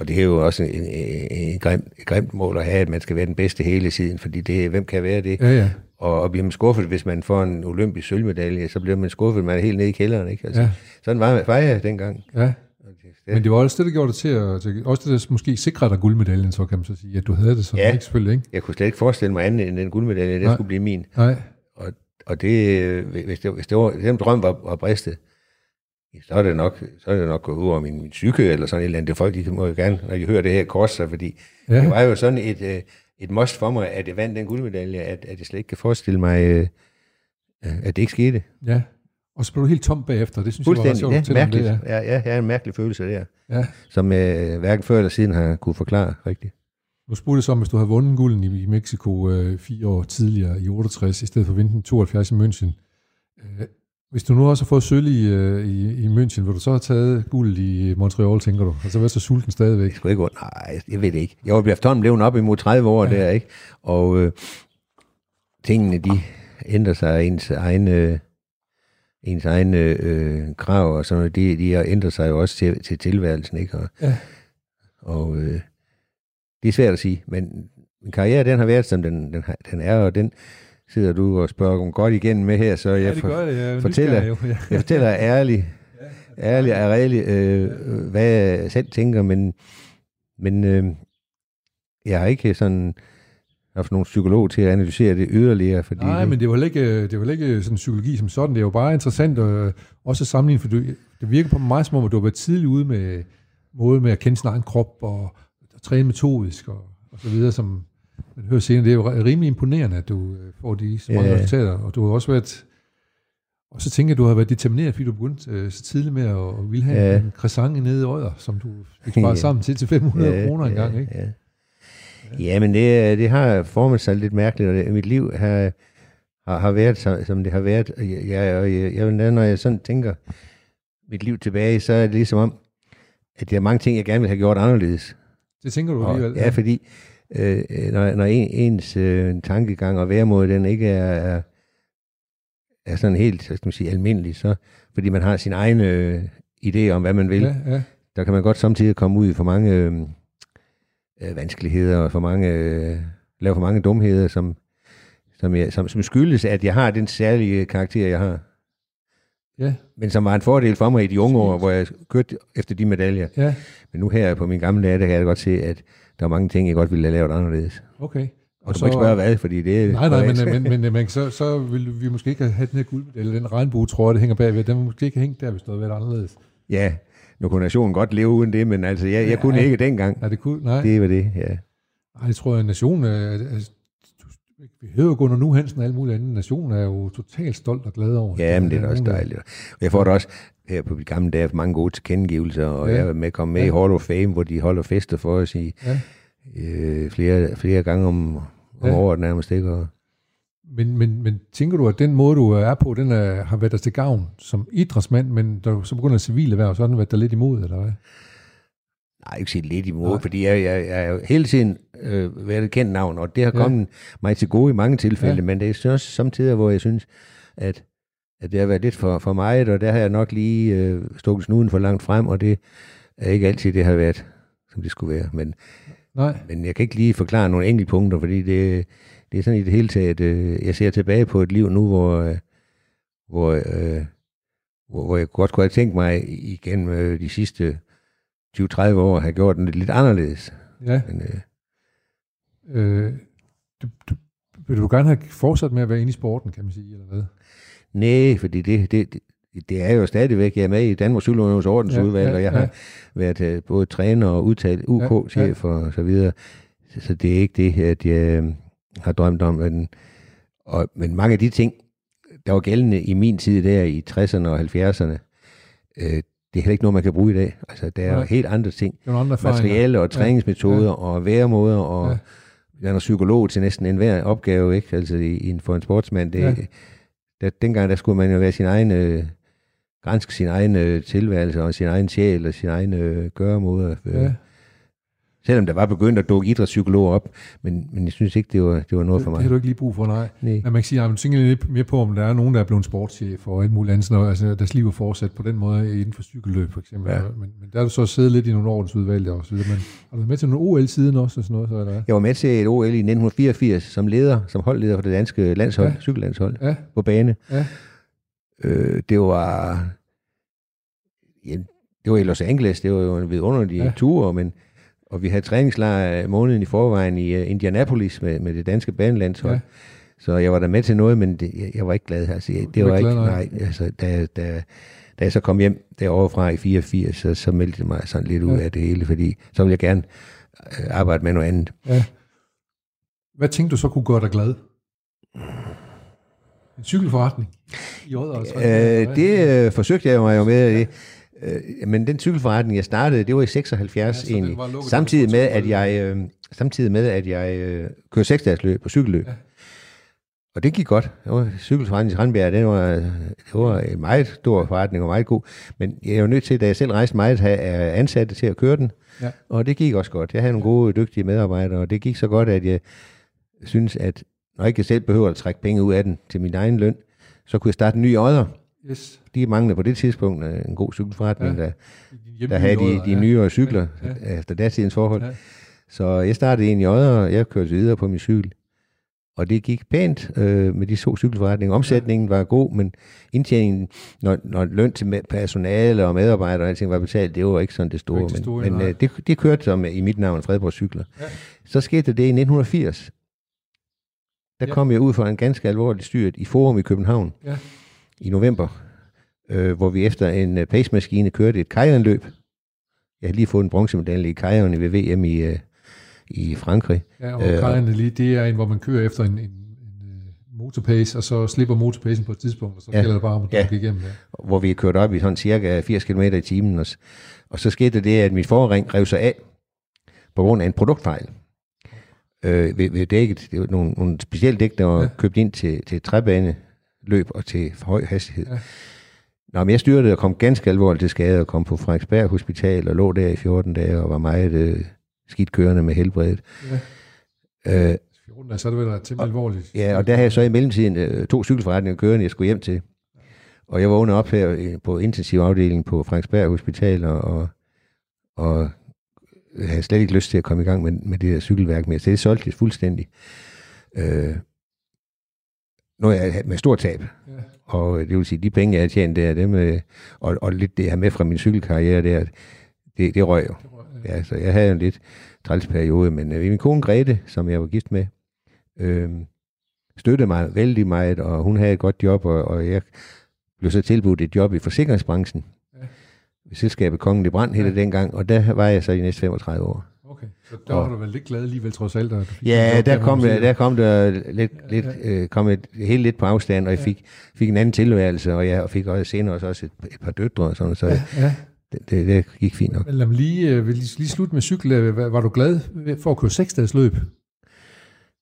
og det er jo også en, en, en grim, et grimt mål at have, at man skal være den bedste hele tiden, fordi det, hvem kan være det? ja, ja. Og, og bliver man skuffet, hvis man får en olympisk sølvmedalje, så bliver man skuffet, man er helt nede i kælderen. Ikke? Altså, Ja. Sådan var, var jeg dengang. ja. Det, Men det var også det, der gjorde det til at... Til, også det, der måske sikrede dig guldmedaljen, så kan man så sige, at du havde det sådan, Ja. ikke selvfølgelig, ikke? jeg kunne slet ikke forestille mig andet, end den guldmedalje, Nej. skulle blive min. Nej, Og, og det, hvis, det, hvis det var, den drøm var, var bristet, så er det nok, så er det nok gået ud over min, min psyke, eller sådan et eller andet. Det folk, de må jo gerne, når de hører det her, korse sig, fordi Ja. ja. det var jo sådan et, øh, et must for mig, at jeg vandt den guldmedalje, at, at jeg slet ikke kan forestille mig, øh, øh, at det ikke skete. ja. Og så blev du helt tom bagefter. Det synes jeg var ret sjovt ja, mærkeligt. det, ja. Ja, jeg har en mærkelig følelse der, ja. ja. som jeg hverken før eller siden har kunne forklare rigtigt. Nu spurgte jeg så om, hvis du havde vundet gulden i, i Mexico øh, fire år tidligere i 68, i stedet for at vinde den 72 i München. Øh, hvis du nu også har fået sølv i, øh, i, i München, vil du så have taget guld i Montreal, tænker du? Altså være så sulten stadigvæk? Jeg skulle ikke. Nej, jeg ved det ikke. Jeg var efterhånden blevet op imod 30 år ja. der, ikke? Og øh, tingene, de ændrer sig af ens egne, øh, ens egne øh, krav og sådan noget. De, de ændrer sig jo også til, til tilværelsen, ikke? Og, Ja. og øh, det er svært at sige, men min karriere, den har været, som den, den, har- den er, og den sidder du og spørger om godt igen med her, så jeg, for, det. Jeg fortæller- jo. Ja. jeg fortæller ærligt, ærligt og redeligt, øh, hvad jeg selv tænker, men, men øh, jeg har ikke sådan haft nogen psykolog til at analysere det yderligere, fordi Nej, det, men det var ikke, det var ikke sådan psykologi som sådan. Det er jo bare interessant at også at sammenligne, for du, det virker på mig som om, at du har været tidligt ude med måde med at kende sin egen krop og, og træne metodisk og, og så videre, som man hører senere. Det er jo rimelig imponerende, at du øh, får de så mange Ja. resultater, og du har også været og så tænker jeg, du har været determineret, fordi du begyndte øh, så tidligt med at, at ville have Ja. en croissant nede i Odder, som du fik sparet Ja. sammen til til 500 kroner en gang, ikke? Ja. Ja, men det, det har formet sig lidt mærkeligt, og det, mit liv har, har, har været, som, det har været. Jeg, jeg, jeg, jeg, når jeg sådan tænker mit liv tilbage, så er det ligesom om, at der er mange ting, jeg gerne vil have gjort anderledes. Det tænker du alligevel? Ja, fordi øh, når, når en, ens øh, tankegang og væremåde, den ikke er, er, er sådan helt, så skal man sige, almindelig, så, fordi man har sin egen øh, idé om, hvad man vil, Ja, ja. der kan man godt samtidig komme ud i for mange øh, øh, vanskeligheder og for mange, øh, lave for mange dumheder, som, som, jeg, som, som skyldes, at jeg har den særlige karakter, jeg har. Ja, Men som var en fordel for mig i de unge år, hvor jeg kørte efter de medaljer. ja, Men nu her på min gamle dage, der kan jeg godt se, at der er mange ting, jeg godt ville have lavet anderledes. okay. Og du må ikke spørge hvad, fordi det er... Nej, nej, men, men, men, men så, så vil vi måske ikke have den her guldmedalje, den regnbue-trøje, der hænger bagved, den vil måske ikke hænge der, hvis noget været anderledes. Ja, nu kunne nationen godt leve uden det, men altså, jeg, jeg kunne Ja. ikke dengang. Er det cool? Nej, Det var det, ja. nej det tror jeg, nationen er vi hedder Gunnar Nu Hansen og alle mulige andre. Nationen er jo totalt stolt og glad over. Ja, men det er da også dejligt. Og jeg får da også her på de gamle dage mange gode tilkendegivelser, og Ja. jeg er med kommet med Ja. i Hall of Fame, hvor de holder fester for os i Ja. øh, flere, flere gange om, om Ja. året nærmest. Ikke? Og, Men, men, men tænker du, at den måde, du er på, den er, har været dig til gavn som idrætsmand, men da du så begynder at civile erhverv, så har den været der lidt imod, eller hvad? Nej, ikke sige lidt imod, Nej. fordi jeg, jeg, jeg er jo hele tiden øh, været et kendt navn, og det har Ja. kommet mig til gode i mange tilfælde, Ja. men det er også samtidig, hvor jeg synes, at, at det har været lidt for, for meget, og der har jeg nok lige øh, stukket snuden for langt frem, og det er ikke altid, det har været, som det skulle være. Men, Nej, men jeg kan ikke lige forklare nogle enkelte punkter, fordi det, det er sådan i det hele taget, øh, jeg ser tilbage på et liv nu, hvor, øh, hvor, øh, hvor, hvor jeg godt kunne have tænkt mig igennem øh, de sidste 20-30 år have gjort den lidt, anderledes. ja. Men, øh, Øh, du, du, vil du gerne have fortsat med at være inde i sporten, kan man sige, eller hvad? nej, fordi det, det, det, det er jo stadigvæk, jeg er med i Danmarks Cykelunions ordensudvalg, Ja, ja, og jeg ja. har været øh, både træner og udtalt UK-chef og så videre. Så, så det er ikke det, at jeg øh, har drømt om. Men, og, men mange af de ting, der var gældende i min tid der i 60'erne og 70'erne, øh, det er heller ikke noget, man kan bruge i dag. Altså, der er Nej. helt andre ting. Er andre. Materiale og træningsmetoder ja. og væremåder og Ja. jeg er psykolog til næsten enhver opgave, ikke? Altså i, for en sportsmand. Det, Ja. der, dengang der skulle man jo være sin egen, øh, grænske sin egen øh, tilværelse og sin egen sjæl og sin egen øh, gøremåder. Øh. Ja, Selvom der var begyndt at dukke idrætspsykologer op, men, men jeg synes ikke, det var, det var noget det, for det mig. har du ikke lige brug for, nej. Nej. Men man kan sige, at man tænker lidt mere på, om der er nogen, der er blevet sportschef og alt muligt andet, sådan noget, altså deres liv er fortsat på den måde inden for cykelløb, for eksempel. Ja. Men, men der har du så siddet lidt i nogle ordensudvalg og så videre. Men har du været med til nogle OL-siden også og sådan noget, så eller? Jeg var med til et OL i 1984 som leder, som holdleder for det danske landshold, Ja. cykellandshold Ja, på bane. ja, Øh, det var... Ja, det var i Los Angeles, det var jo en vidunderlig ja. tur, men, og vi havde træningslejr måneden i forvejen i uh, Indianapolis med, med det danske banelandshold. Ja. Så jeg var der med til noget, men det, jeg, jeg var ikke glad. Altså, jeg, det var var ikke glad, nej. altså, da, da, da jeg så kom hjem derovre fra i 84, så, så meldte det mig sådan lidt ud Ja. af det hele, fordi så ville jeg gerne øh, arbejde med noget andet. ja. Hvad tænkte du så kunne gøre dig glad? En cykelforretning? I Odder, altså. Øh, det øh, forsøgte jeg mig jo med. Det. Øh, men den cykelforretning, jeg startede, det var i 76 Ja, egentlig. var Samtidig med, at jeg, øh, samtidig med, at jeg øh, kører seksdagsløb og cykelløb. Ja. Og det gik godt. Det var cykelforretning i Randbjerg, det var, det var en meget stor forretning og meget god. Men jeg jo nødt til, da jeg selv rejste meget, at have øh, ansatte til at køre den. Ja. Og det gik også godt. Jeg havde nogle gode, dygtige medarbejdere, og det gik så godt, at jeg synes, at når jeg ikke selv behøver at trække penge ud af den til min egen løn, så kunne jeg starte en ny odder. Yes. De manglede på det tidspunkt øh, en god cykelforretning, Ja. ja. der, der havde de, de ja. nyere cykler Ja, ja. efter datidens forhold. Ja. Ja. Så jeg startede en i Odder, og jeg kørte videre på min cykel. Og det gik pænt øh, med de to cykelforretninger. Omsætningen var god, men indtjeningen, når, når løn til personale og medarbejdere og alting var betalt, det var ikke sådan det store. ikke det store, men men øh, det, det kørte som i mit navn, Fredborg Cykler. Ja. Så skete det i 1980. Der Ja. kom jeg ud for en ganske alvorlig styrt i Forum i København Ja. i november, øh, hvor vi efter en øh, pacemaskine kørte et kajanløb. Jeg havde lige fået en bronzemedalje i kajerne ved VM i, øh, i Frankrig. Ja, og Øh, og- kajerne lige, det er en, hvor man kører efter en, en, en øh, motorpace, og så slipper motorpacen på et tidspunkt, og så Ja. gælder det bare om at Ja. igennem. Ja. hvor vi kørte op i sådan cirka 80 km i timen. Og, og så skete det, at mit forring rev sig af på grund af en produktfejl. øh, ved, ved dækket. Det var nogle, nogle specielle dæk, der var ja. Købt ind til, til træbane løb og til høj hastighed. Ja. Nå, men jeg styrte og kom ganske alvorligt til skade og kom på Frederiksberg Hospital og lå der i 14 dage og var meget øh, skidt kørende med helbredet. Ja. Øh, 14 dage, så er det vel temmelig alvorligt. Ja, og der havde jeg så i mellemtiden øh, to cykelforretninger kørende, jeg skulle hjem til. Og jeg vågnede op her øh, på intensivafdelingen på Frederiksberg Hospital, og, og, og havde slet ikke lyst til at komme i gang med, med det der cykelværk mere. Så det solgte jeg fuldstændig. Øh, nu er jeg med stor tab. Ja. Og øh, det vil sige, de penge, jeg har tjent der, dem, øh, og, og lidt det, jeg har med fra min cykelkarriere der, det, det røg jo. Ja, så jeg havde en lidt træls periode, men øh, min kone Grete, som jeg var gift med, øh, støttede mig vældig meget, og hun havde et godt job, og, og jeg blev så tilbudt et job i forsikringsbranchen. Ja. Selskabet Kongen i Brand Ja. dengang, og der var jeg så i næste 35 år. Okay, så der var du vel lidt glad alligevel trods alt. at Ja, der må kom, der, der kom der lidt, lidt øh, kom et, helt lidt på afstand, og jeg fik, fik en anden tilværelse, og jeg fik også senere også, et, et par døtre og sådan, så ja. Ja, det, det, det, gik fint nok. men lad mig lige, øh, vil lige, lige slutte med cykel. Øh, Var, var du glad for at køre seks dages løb?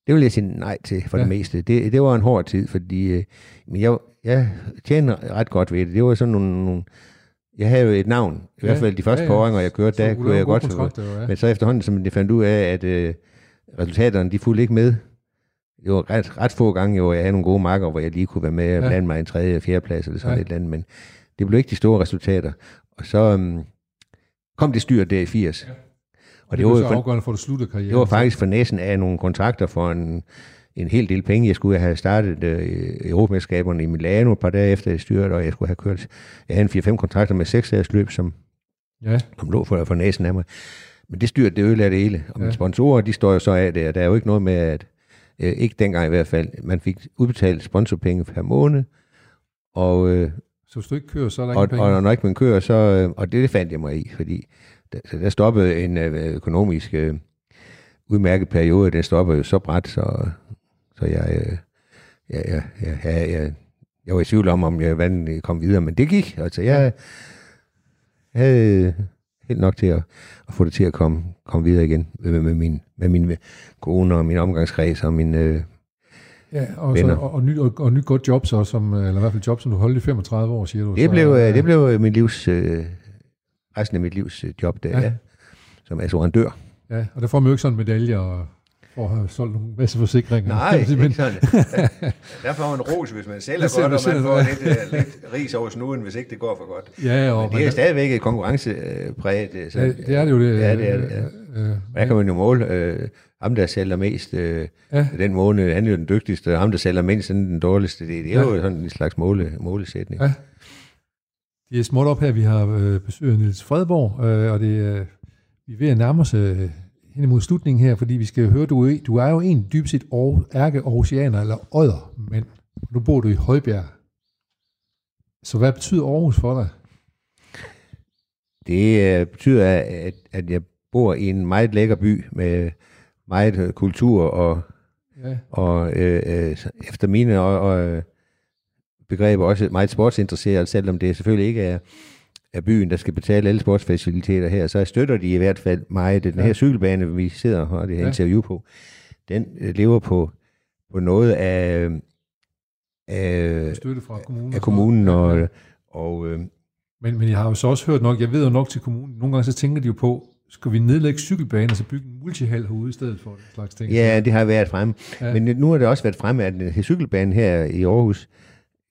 Det vil jeg sige nej til for ja. Ja. det meste. Det, det var en hård tid, fordi øh, men jeg, jeg tjener ret godt ved det. Det var sådan nogle, nogle jeg havde jo et navn, i Ja, hvert fald de første ja, par ja. åringer, jeg kørte, Så der kunne jeg godt. jo, ja. Men så efterhånden, som jeg fandt ud af, at øh, resultaterne, de fulgte ikke med. Det var ret, ret få gange, hvor jeg havde nogle gode marker, hvor jeg lige kunne være med og Ja. blande mig en tredje og fjerde plads, eller sådan Ja. et eller andet, men det blev ikke de store resultater. Og så øhm, kom det styr der i 80. Ja. Og det, det, var så for, afgørende for, at du sluttede karrieren. det var faktisk for næsen af nogle kontrakter for en, en hel del penge. Jeg skulle have startet øh, Europamesterskaberne i Milano et par dage efter jeg styrte, og jeg skulle have kørt, jeg havde en 4-5 kontrakter med 6 dages løb, som Ja, som lå for, for næsen af mig. Men det styrt, det ødelagde det hele. Og mine Ja. sponsorer, de står jo så af det, og der er jo ikke noget med, at øh, ikke dengang i hvert fald, man fik udbetalt sponsorpenge per måned, og, øh, så hvis du ikke kører, så er der og, ingen penge. og når ikke man kører, så, øh, og det, det fandt jeg mig i, fordi der, så der stoppede en øh, økonomisk øh, udmærket periode, den stoppede jo så bræt, så, så jeg, øh, jeg, jeg, jeg, jeg, jeg, jeg var i tvivl om, om jeg hvordan kom videre, men det gik. Altså, jeg havde helt nok til at, at få det til at komme, komme videre igen med, med, min, med min kone og min omgangskreds og min... Øh, Ja, og, så, venner. og, og, ny, og, og nyt godt job så, som, øh, eller i hvert fald job, som du holdt i 35 år, siger du. det, så, blev, ja. øh, det blev min livs... Øh, resten af mit livs øh, job der, Ja. ja. som assurandør. Ja, og der får man jo ikke sådan en medalje og have solgt nogle masse forsikringer. Nej, men, ikke sådan. Der, får man ros, hvis man sælger Det godt, og man får lidt, uh, lidt ris over snuden, hvis ikke det går for godt. ja, og Men det er stadigvæk et konkurrencepræget. øh, så- ja, det er det jo det. Ja, det er det, ja. Øh, øh, Der kan man jo måle øh, ham, der sælger mest øh, Ja. ja. den måned. Han er jo den dygtigste, og ham, der sælger mindst, han er den dårligste. Det, det er Ja. jo sådan en slags måle, målesætning. Ja. Det er småt op her, vi har øh, besøg af Niels Fredborg, øh, og det, øh, vi er ved at nærme os øh, hen imod slutningen her, fordi vi skal høre, du, er- du er jo en dybest set ærke Aarhusianer, eller odder, men nu bor du i Højbjerg. Så hvad betyder Aarhus for dig? Det øh, betyder, at, at jeg bor i en meget lækker by med meget øh, kultur og, Ja, og øh, øh, efter mine og, og, øh, begreber også meget sportsinteresseret, selvom det selvfølgelig ikke er, er byen, der skal betale alle sportsfaciliteter her, så støtter de i hvert fald meget. Den Ja. her cykelbane, vi sidder og har det her Ja. interview på, den øh, lever på, på noget af, af, støtte fra kommunen. af kommunen, og, ja. og øh, Men, men jeg har jo så også hørt nok, jeg ved jo nok til kommunen, nogle gange så tænker de jo på, skal vi nedlægge cykelbanen og så bygge en multihal herude i stedet for den slags ting? ja, det har været fremme. Ja. Men nu har det også været fremme, at den her cykelbane her i Aarhus,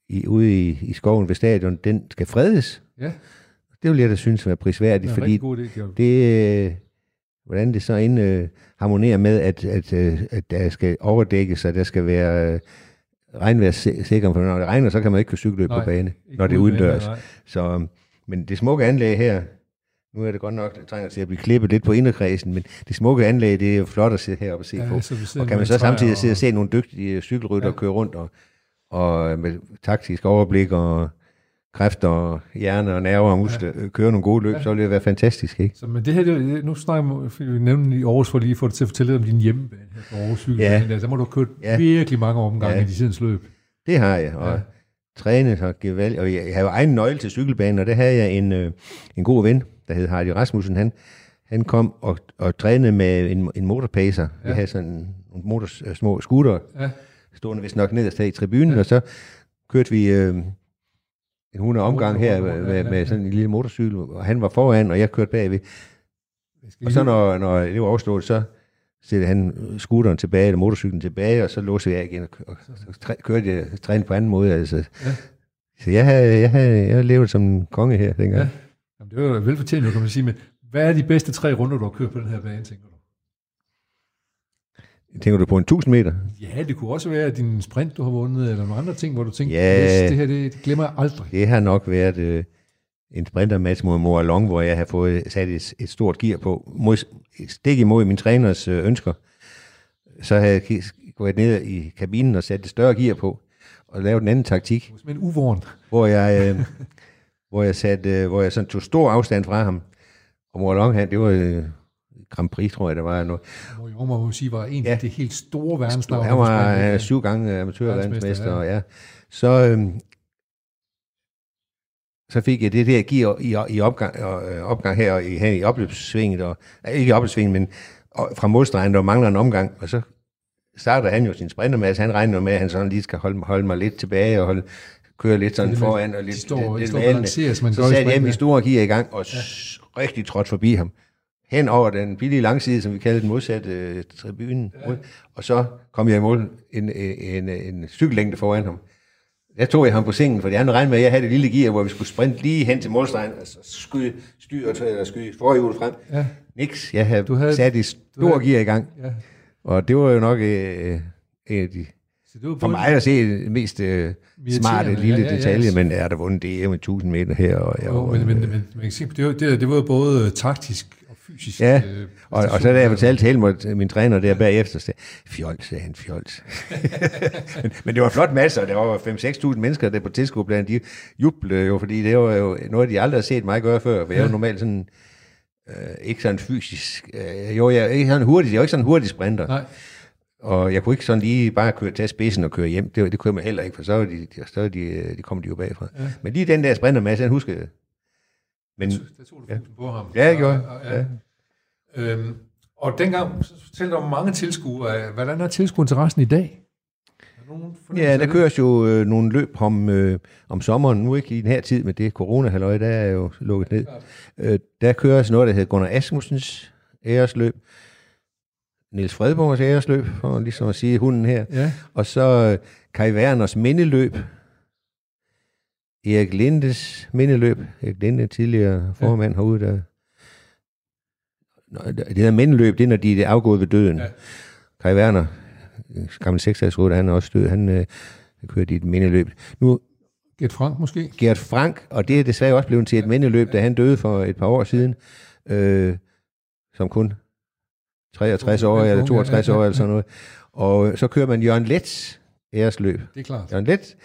i, ude i, i skoven ved stadion, den skal fredes. ja Det vil jeg da synes var prisværdigt, en fordi god idé, det, øh, hvordan det så ind, øh, harmonerer med, at, at, øh, at der skal overdækkes, og der skal være øh, regnværssikker, for når det regner, så kan man ikke køre cykelløb Nej, på bane, når det er udendørs. Så, øh, men det smukke anlæg her, nu er det godt nok, det trænger til at blive klippet lidt på inderkredsen, men det smukke anlæg, det er jo flot at sidde heroppe og se Ja, på. Og kan man så samtidig sidde og- se nogle dygtige cykelrytter Ja. ja. køre rundt, og, og med taktisk overblik og kræfter og hjerne og nerver og muskler ja. køre nogle gode løb, Ja. så vil det være fantastisk, ikke? Så, men det her, det, nu snakker vi, nævner i Aarhus, for lige at få det til at fortælle om din hjemmebane her på Aarhus cykelbane. Ja. Der, så må du have kørt Ja. virkelig mange omgange Ja. i de tidens løb. Det har jeg, og Ja. trænet og gevalg, og jeg, har jo egen nøgle til cykelbanen, og der havde jeg en, øh, en god ven, der hed Hardy Rasmussen, han, han kom og, og trænede med en, en motorpacer. Ja. Vi havde sådan nogle motors, små scooter, Ja. stående vist nok nederst her i tribunen, ja. og så kørte vi øh, en 100 omgang her med, med, med sådan en lille motorcykel, og han var foran, og jeg kørte bagved. Og så når, når det var overstået, så sætte han scooteren tilbage, eller motorcyklen tilbage, og så låste jeg igen, og, og så træ- kørte jeg træne på anden måde. Altså. Ja. Så jeg havde, jeg, havde, jeg levede som en konge her dengang. Ja. Jamen, det var jo velfortjent, kan man sige, men hvad er de bedste tre runder, du har kørt på den her bane, tænker du? Tænker du på en 1000 meter? Ja, det kunne også være din sprint, du har vundet, eller nogle andre ting, hvor du tænker, Ja. yes, det her, det, det glemmer jeg aldrig. Det har nok været øh, en sprintermatch mod Mora Long, hvor jeg har fået sat et, et stort gear på, mod, stik imod min træners øh, ønsker. Så har jeg gået ned i kabinen og sat et større gear på, og lavet en anden taktik, Som en uvåren. hvor jeg, øh, hvor jeg, satte, øh, hvor jeg sådan tog stor afstand fra ham. Og Mora Long, han, det var øh, Grand Prix, tror jeg, der var noget. Hvor jo, må man sige, var en Ja. af de helt store verdensnavne. Han var sprint. syv gange amatørverdensmester, Verdensmester, ja. ja. Så, øhm, så fik jeg det der gear i, i opgang, øh, opgang her i, her i opløbssvinget, og, øh, ikke i opløbssvinget, men og, fra modstregen, der mangler en omgang, og så starter han jo sin sprintermasse, han regner med, at han sådan lige skal holde, holde mig lidt tilbage, og holde, køre lidt sådan det, foran, og lidt, de står- lidt, de lidt står og valende. man Så satte jeg min store gear i gang, og ja. rigtig trådt forbi ham hen over den billige langside, som vi kalder den modsatte øh, tribunen. Ja. Og så kom jeg i mål en, en, en, en cykellængde foran ham. Der tog jeg ham på sengen, fordi han regnede med, at jeg havde det lille gear, hvor vi skulle sprinte lige hen til målstregen, altså skyde, styr, eller skyde forhjulet frem. Ja. Niks, jeg havde, Du havde- sat et stort havde- gear i gang. Ja. Og det var jo nok øh, en af de, Så det var for mig at se det mest øh, smarte lille ja, ja, ja. detalje, men er der vundet DM med 1000 meter her. Og, jeg, var, men, men, men, sige, det, var, det, det var både øh, taktisk og fysisk. Ja, øh, og, og så da jeg fortalte til Helmut, min træner der bagefter, sagde fjols, sagde han, fjols. men, men det var flot masser, der var 5-6.000 mennesker der på tilskuerplanen, de jublede jo, fordi det var jo noget, de aldrig har set mig gøre før, for jeg er jo normalt sådan, øh, ikke sådan fysisk, øh, jo, jeg er ikke sådan hurtig, jeg er jo ikke sådan en hurtig sprinter, Nej, og jeg kunne ikke sådan lige bare køre, tage spidsen og køre hjem, det, det kunne jeg heller ikke, for så, var de, de, så var de, øh, de kom de jo bagfra. Ja. Men lige den der sprintermasse, den husker jeg. Men, der tog du fokus på ham. Ja, det gjorde jeg. Og, og, ja. Øhm, og dengang fortalte du om mange tilskuere. Hvordan er tilskueren til resten i dag? Der Ja, der køres jo øh, nogle løb om, øh, om sommeren, nu ikke i den her tid, men det er corona der er jo lukket ned. Øh, der køres noget, der hedder Gunnar Asmussens æresløb, Niels Fredborgs æresløb, for ligesom at sige hunden her, Ja, og så øh, Kai Werners mindeløb, Erik Lindes mindeløb, Erik Linde, tidligere formand herude, der det hedder mindeløb, det er, når de er afgået ved døden. Ja. Ja. Kai Werner, gammel 6 han er også død, han øh, kørte i et mindeløb. Nu Gert Frank måske? Gert Frank, og det er desværre også blevet til et mindeløb, da han døde for et par år siden, øh, som kun 63 år eller 62 år eller sådan noget. Og så kører man Jørgen Lets æresløb. Det er klart. Jørgen Let,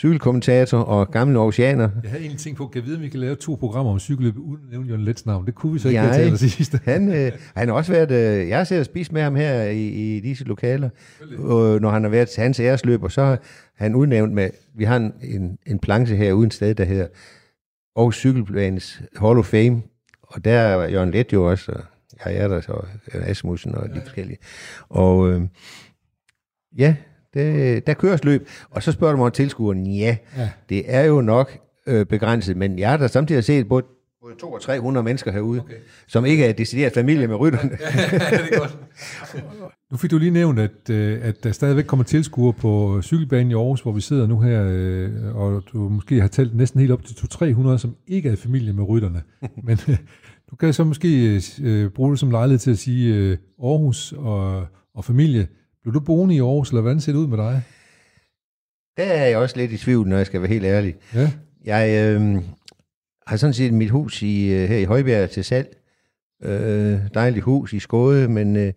cykelkommentator og gammel oceaner. Jeg havde egentlig tænkt på, at vide, om vi kan lave to programmer om cykelløb uden at nævne Jørgen Lets navn. Det kunne vi så ikke jeg... til allersidst. Han, øh, han har også været, øh, jeg har set og spist med ham her i, i disse lokaler, øh, når han har været til hans æresløb, og så har han udnævnt med, vi har en, en, en planche her uden sted, der hedder Aarhus Cykelplanes Hall of Fame, og der er Jørgen Let jo også, og jeg er der så, Asmussen og de forskellige. Og øh, ja, det, der køres løb, og så spørger du mig om tilskueren, ja, Ja. det er jo nok øh, begrænset, men jeg har da samtidig set både, både 200 og 300 mennesker herude, okay. som ikke er decideret familie med rytterne. det er godt. Nu fik du lige nævnt, at, øh, at der stadigvæk kommer tilskuere på cykelbanen i Aarhus, hvor vi sidder nu her, øh, og du måske har talt næsten helt op til 200-300, som ikke er familie med rytterne. Men øh, du kan så måske øh, bruge det som lejlighed til at sige øh, Aarhus og, og familie. Blev du boende i Aarhus, eller hvordan ser det ud med dig? Der er jeg også lidt i tvivl, når jeg skal være helt ærlig. Ja, Jeg øh, har sådan set mit hus i, øh, her i Højbjerg til salg. Øh, dejligt hus i Skåde, men øh,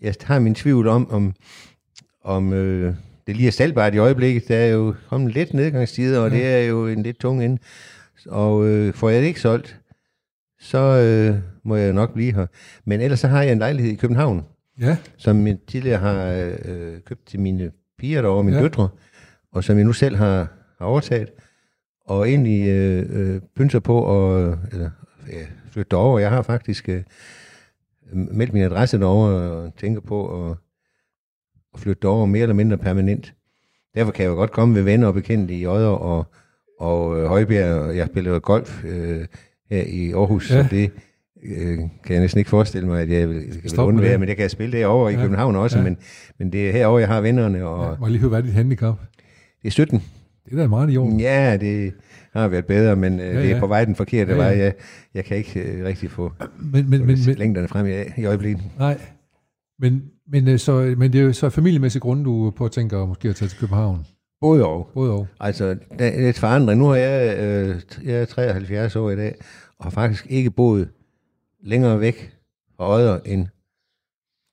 jeg har min tvivl om, om, om øh, det lige er salgbart i øjeblikket. Der er jo kommet lidt nedgangstider, og det er jo en lidt tung ende. Og øh, får jeg det ikke solgt, så øh, må jeg nok blive her. Men ellers så har jeg en lejlighed i København, ja, som jeg tidligere har øh, købt til mine piger derovre, mine Ja. døtre, og som jeg nu selv har, har overtaget, og egentlig øh, øh, pynser på, og, eller ja, flytte derover. Jeg har faktisk øh, meldt min adresse derover og tænker på at, at flytte derover mere eller mindre permanent. Derfor kan jeg jo godt komme ved venner og bekendte i Odder og, og øh, Højbjerg. Jeg spiller golf øh, her i Aarhus, ja. så det øh, kan jeg næsten ikke forestille mig, at jeg vil, vil undvære, men jeg kan spille derovre i ja. København også, ja. men, men det er herover jeg har vennerne. Og, ja, må jeg lige høre, hvad er dit handicap? Det er 17. Det er da meget i år. Ja, det har været bedre, men øh, ja, ja. det er på vej den forkerte ja, ja. vej. Jeg, jeg kan ikke øh, rigtig få, men, men, få men, længderne frem i, i øjeblikket. Nej, men, men, øh, så, men det er jo så familiemæssig grund, du på at tænke måske at tage til København. Både og. Både og. Altså, det er lidt forandring. Nu har jeg, øh, jeg er 73 år i dag, og har faktisk ikke boet længere væk fra Odder end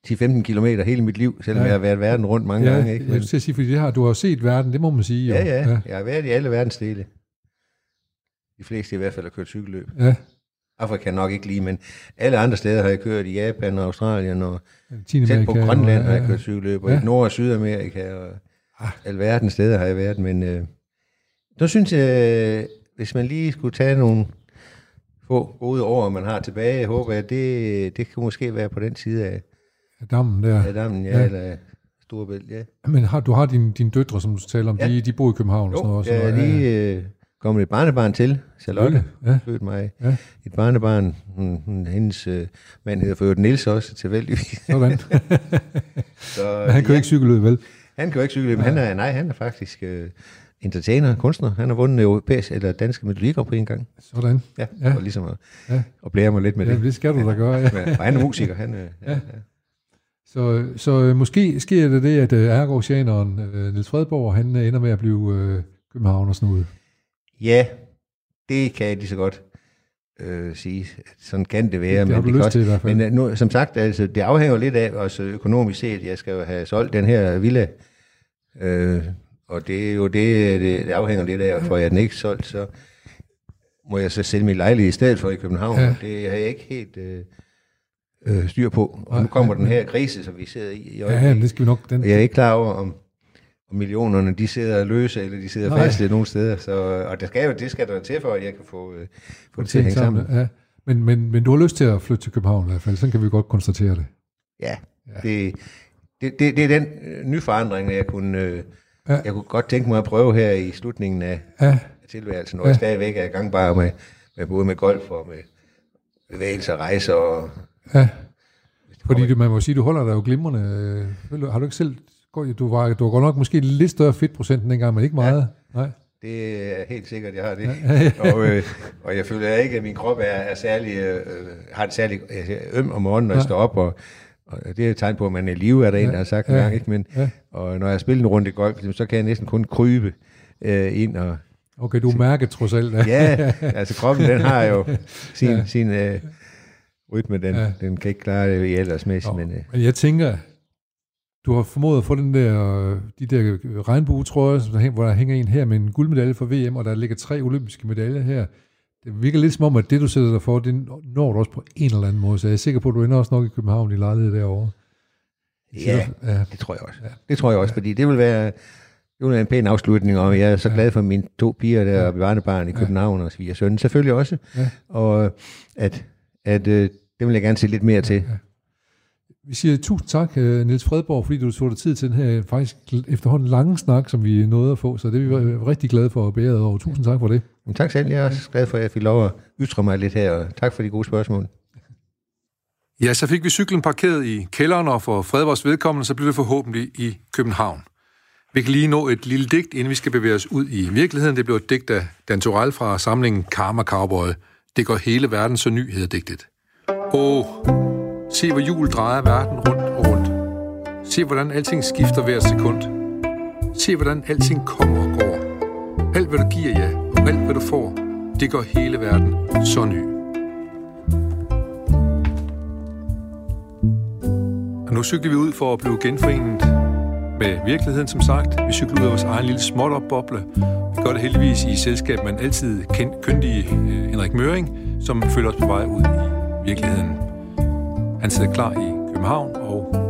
10-15 kilometer hele mit liv, selvom ja. jeg har været verden rundt mange ja, gange. Ikke? Men, jeg vil sige, fordi det har, du har set verden, det må man sige. Jo. Ja, ja, ja. Jeg har været i alle verdens dele. De fleste i hvert fald har kørt cykelløb. Ja. Afrika nok ikke lige, men alle andre steder har jeg kørt i Japan og Australien, og selv på Grønland har jeg kørt cykelløb, og ja. i Nord- og Sydamerika, og ah. alle verdens steder har jeg været, men øh, så synes jeg, hvis man lige skulle tage nogle få gode år, man har tilbage, håber jeg, det, det kan måske være på den side af, dammen der. Ja, dammen, ja, ja. eller Storebælt, ja. Men har, du har dine din døtre, som du taler om, ja. de, de bor i København jo, og sådan noget. Jo, ja, lige øh, kommet et barnebarn til, Charlotte, ja. født mig. Ja. Et barnebarn, hun, hendes øh, mand hedder for Nils også, tilfældigvis. Sådan. så, men han kan ja. ikke cykle vel? Han kan jo ikke cykle men han er, nej, han er faktisk øh, entertainer, kunstner. Han har vundet europæisk eller danske melodikker på en gang. Sådan. Ja, ja. og ligesom at, ja. at blære mig lidt med ja, det. det skal du da gøre, ja. og han er musiker, han øh, ja. ja. Så, så øh, måske sker det det, at uh, ergosianeren uh, Niels Fredborg, han ender med at blive uh, København og snude. Ja, det kan jeg lige så godt øh, sige. Sådan kan det være. Det, det men du lyst til i hvert fald. Men nu, som sagt, altså, det afhænger lidt af os økonomisk set. Jeg skal jo have solgt den her villa, øh, og det er jo det, det, det afhænger lidt af, for jeg den ikke solgt, så må jeg så sælge min lejlighed i stedet for i København. Ja. Det har jeg ikke helt... Øh, øh, styr på. Og nu kommer den her krise, som vi sidder i i øjeblikket. Ja, det skal vi nok... Den... Og jeg er ikke klar over, om, om millionerne, de sidder løse, eller de sidder fast nogle steder. Så, og det skal, jo, det skal der til for, at jeg kan få, øh, få det til at hænge sammen. sammen. Ja. Men, men, men du har lyst til at flytte til København i hvert fald, så kan vi godt konstatere det. Ja, ja. Det, det, det, det er den øh, nye forandring, jeg kunne, øh, ja. jeg kunne godt tænke mig at prøve her i slutningen af, ja. tilværelsen, når ja. jeg stadigvæk er gangbar med, med både med golf og med bevægelser, rejser og Ja, fordi du, man må sige, du holder dig jo glimrende. Øh, har du ikke selv... Du var, du var godt nok måske lidt større fedtprocent dengang, men ikke meget. Ja. Nej. Det er helt sikkert, jeg har det. Og, øh, og jeg føler ikke, at min krop er, er særlig, øh, har det særlig altså, øm om morgenen, når jeg står op, og, og det er et tegn på, at man er i live, er der ja. en, der har sagt ja. en gang. Ikke? Men, ja. Og når jeg spiller en runde golf, så kan jeg næsten kun krybe øh, ind og... Okay, du mærker trods alt. ja, altså kroppen, den har jo sin, ja. sin øh, rytme, den, ja. den kan ikke klare det i aldersmæssigt. Men, øh. men jeg tænker, du har formået at få den der, de der regnbuetrøjer, hvor der hænger en her med en guldmedalje for VM, og der ligger tre olympiske medaljer her. Det virker lidt som om, at det, du sætter dig for, det når du også på en eller anden måde. Så jeg er sikker på, at du ender også nok i København i lejlighed derovre. Ja, ja, det tror jeg også. Ja. Det tror jeg også, ja. fordi det vil være, det være en pæn afslutning, og jeg er så glad for mine to piger der, og barnebarn i København, ja. og søn selvfølgelig også. Ja. Og at at øh, det vil jeg gerne se lidt mere til. Ja. Vi siger tusind tak, øh, Niels Fredborg, fordi du tog dig tid til den her faktisk efterhånden lange snak, som vi nåede at få, så det er vi rigtig glade for at bære over. Tusind tak for det. Men tak selv. Jeg er også glad for, at jeg fik lov at ytre mig lidt her, og tak for de gode spørgsmål. Ja, så fik vi cyklen parkeret i kælderen, og for Fredborgs vedkommende, så blev det forhåbentlig i København. Vi kan lige nå et lille digt, inden vi skal bevæge os ud i virkeligheden. Det blev et digt af Dan Torell fra samlingen Karma Cowboy. Det går hele verden så ny, hedder digtet. Åh, se hvor jul drejer verden rundt og rundt. Se hvordan alting skifter hver sekund. Se hvordan alting kommer og går. Alt hvad du giver, ja, og alt hvad du får, det går hele verden så ny. Og nu cykler vi ud for at blive genforenet med virkeligheden, som sagt. Vi cykler ud af vores egen lille småt boble. Vi gør det heldigvis i selskab med en altid kendt, kyndig øh, Henrik Møring, som følger os på vej ud i virkeligheden. Han sidder klar i København og